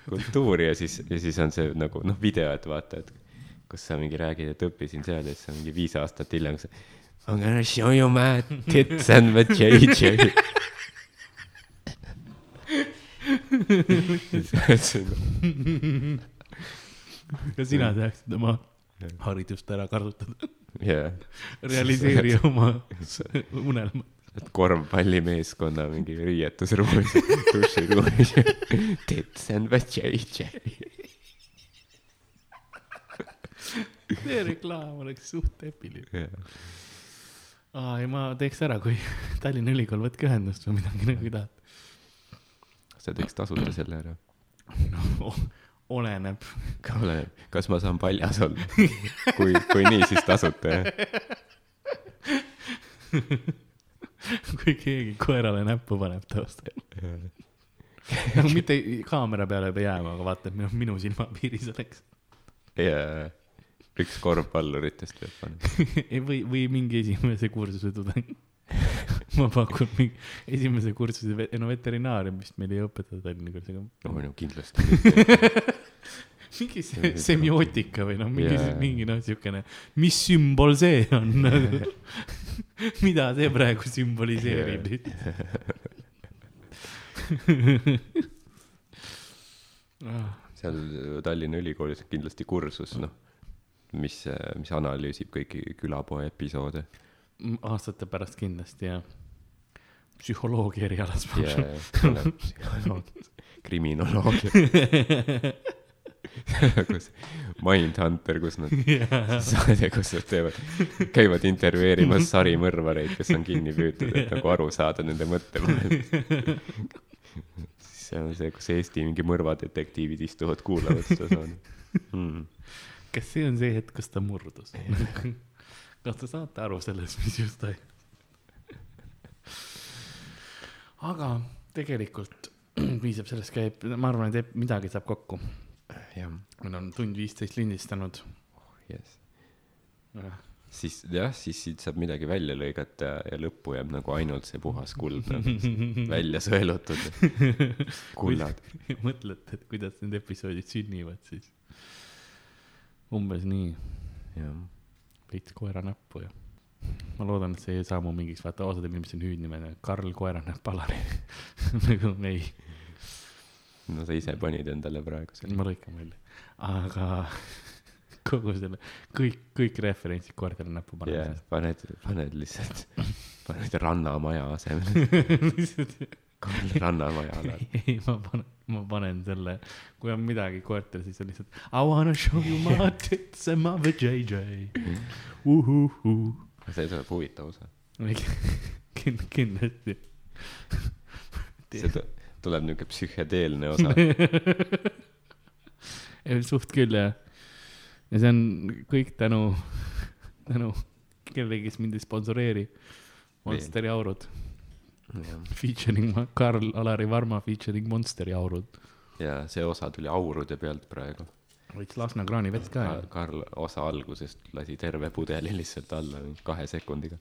kultuuri ja siis, ja siis on see nagu noh, video, et vaata, et kus sa mingi räägid, et õppisin seal ja siis on mingi viis aastat hiljem, I m gonna show you my tits and my JJ ka sina tahaksid oma haridust ära kasutada. Yeah.. realiseeri oma unelmat. et korvpallimeeskonna mingi riietusruumis, duširuumis, tits and vajayjay. see reklaam oleks suht epiline. Yeah.. aa, ei ma teeks ära, kui Tallinna Ülikool, võtke ühendust või midagi nagu tahate sa teeks tasuta selle ära no,? oleneb. oleneb, kas ma saan paljas olla? kui, kui nii, siis tasuta, jah? kui keegi koerale näppu paneb taustal nagu mitte kaamera peale ei pea jääma, aga vaata, et minu, minu silmapiiris oleks. jaa, üks korvpalluritest peab panema või, või mingi esimese kursuse tudeng ma pakun mingi esimese kursuse, no veterinaarium vist meil ei õpetata Tallinna koolis, aga. no, no kindlasti mingi see semiootika või noh, mingi yeah., mingi noh, siukene, mis sümbol see on mida see praegu sümboliseerib seal Tallinna Ülikoolis on kindlasti kursus, noh, mis, mis analüüsib kõiki külapoe episoode. Aastate pärast kindlasti, jah. psühholoogia erialas. psühholoog, kriminoloogia kus Mindhunter, kus nad yeah., saade, kus nad teevad, käivad intervjueerimas sarimõrvareid, kes on kinni püütud, et nagu aru saada nende mõttemaailmast. see on see, kus Eesti mingi mõrvadetektiivid istuvad, kuulavad seda saade hmm.. kas see on see hetk, kus ta murdus kas te saate aru sellest, mis just toimub? aga tegelikult piisab sellest, käib, ma arvan, et midagi saab kokku meil on tund viisteist lindistanud oh,. Yes. siis jah, siis siit saab midagi välja lõigata ja lõppu jääb nagu ainult see puhas kuld välja sõelutud kullad. mõtled, et kuidas need episoodid sünnivad siis? umbes nii. jah. Veits koera näppu ja ma loodan, et see ei saa mu mingiks, vaata osad inimesed on hüüdnime, Karl Koeranäpp Alari nagu ei no sa ise panid endale praegu selle. ma lõikan välja, aga kogu selle, kõik, kõik referentsid koertele näppu paned yeah,. paned, paned lihtsalt, paned Rannamaja asemel Karl Rannamaja alal. ei, ma panen, ma panen selle, kui on midagi koertele, siis on lihtsalt I wanna show you my tits and my vajayjay uhuhu. see tuleb huvitav osa. kindlasti see tuleb niuke psühhedeelne osa suht küll jah. ja see on kõik tänu, tänu kellelegi, kes mind ei sponsoreeri. Monsteri aurud. Featuring Karl-Alari Varma featuring Monsteri aurud. ja see osa tuli aurude pealt praegu. võiks Lasna kraanivett ka. Karl osa algusest lasi terve pudeli lihtsalt alla kahe sekundiga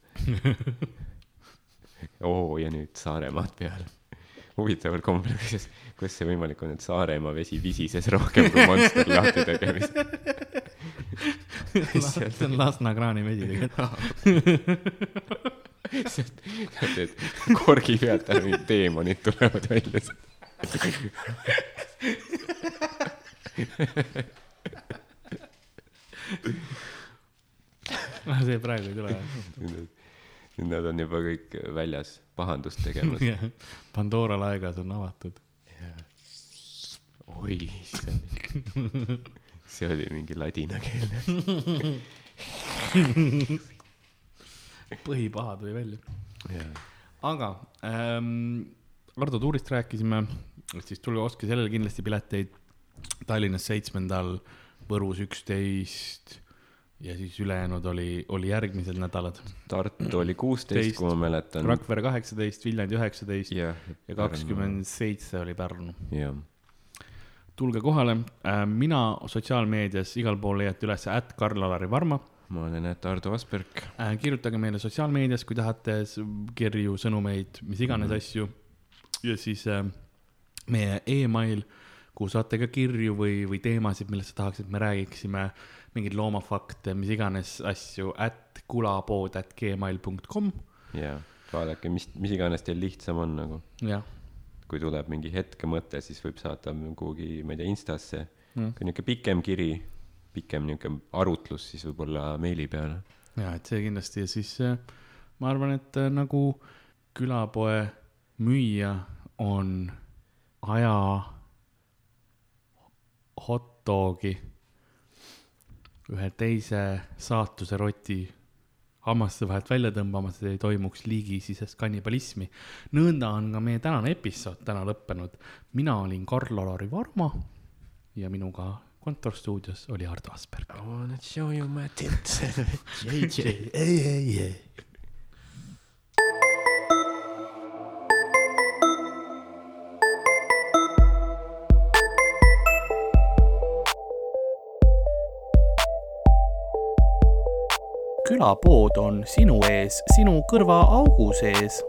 oo, ja nüüd Saaremaad peale huvitaval kombel, kuidas, kuidas see võimalik on, et Saaremaa vesi visises rohkem kui Monster lahti tegemisel see on Lasna kraanivesi tegelikult. tead, et korgi pealt ära mingid teemonid tulevad välja. see praegu ei tule nad on juba kõik väljas pahandust tegemas. Pandora laegas on avatud oi, issand. see oli mingi ladina keel põhipaha tuli välja yeah.. aga ähm, Ardo tuurist rääkisime, siis tulge ostke sellele kindlasti pileteid. Tallinnas seitsmendal, Võrus üksteist ja siis ülejäänud oli, oli järgmised nädalad. Tartu oli kuusteist, kui ma mäletan. Rakvere kaheksateist, Viljandi üheksateist ja kakskümmend seitse oli Pärnu. tulge kohale, äh, mina sotsiaalmeedias igal pool leiate üles at Karl-Alari Varma. Ma olen at Ardo Asperg. Äh, kirjutage meile sotsiaalmeedias, kui tahate kirju, sõnumeid, mis iganes mm -hmm. asju. ja siis äh, meie email, kuhu saate ka kirju või, või teemasid, millest tahaks, et me räägiksime mingeid loomafakte, mis iganes asju, at kulapood at gmail .com. ja, vaadake, mis, mis iganes teil lihtsam on nagu. kui tuleb mingi hetkemõte, siis võib saata kuhugi, ma ei tea, Instasse mm.. kui niisugune pikem kiri, pikem niisugune arutlus, siis võib-olla meili peale. ja, et see kindlasti ja siis äh, ma arvan, et äh, nagu külapoe müüja on aja hot dogi ühe teise saatuse roti hammaste vahelt välja tõmbamas, et ei toimuks liigisisest kannibalismi. nõnda on ka meie tänane episood täna lõppenud. mina olin Karl-Alari Varma ja minuga kontorstuudios oli Ardo Asperg. I wanna show you my tits. JJ, ei, ei, ei. külapood on sinu ees, sinu kõrvaaugu sees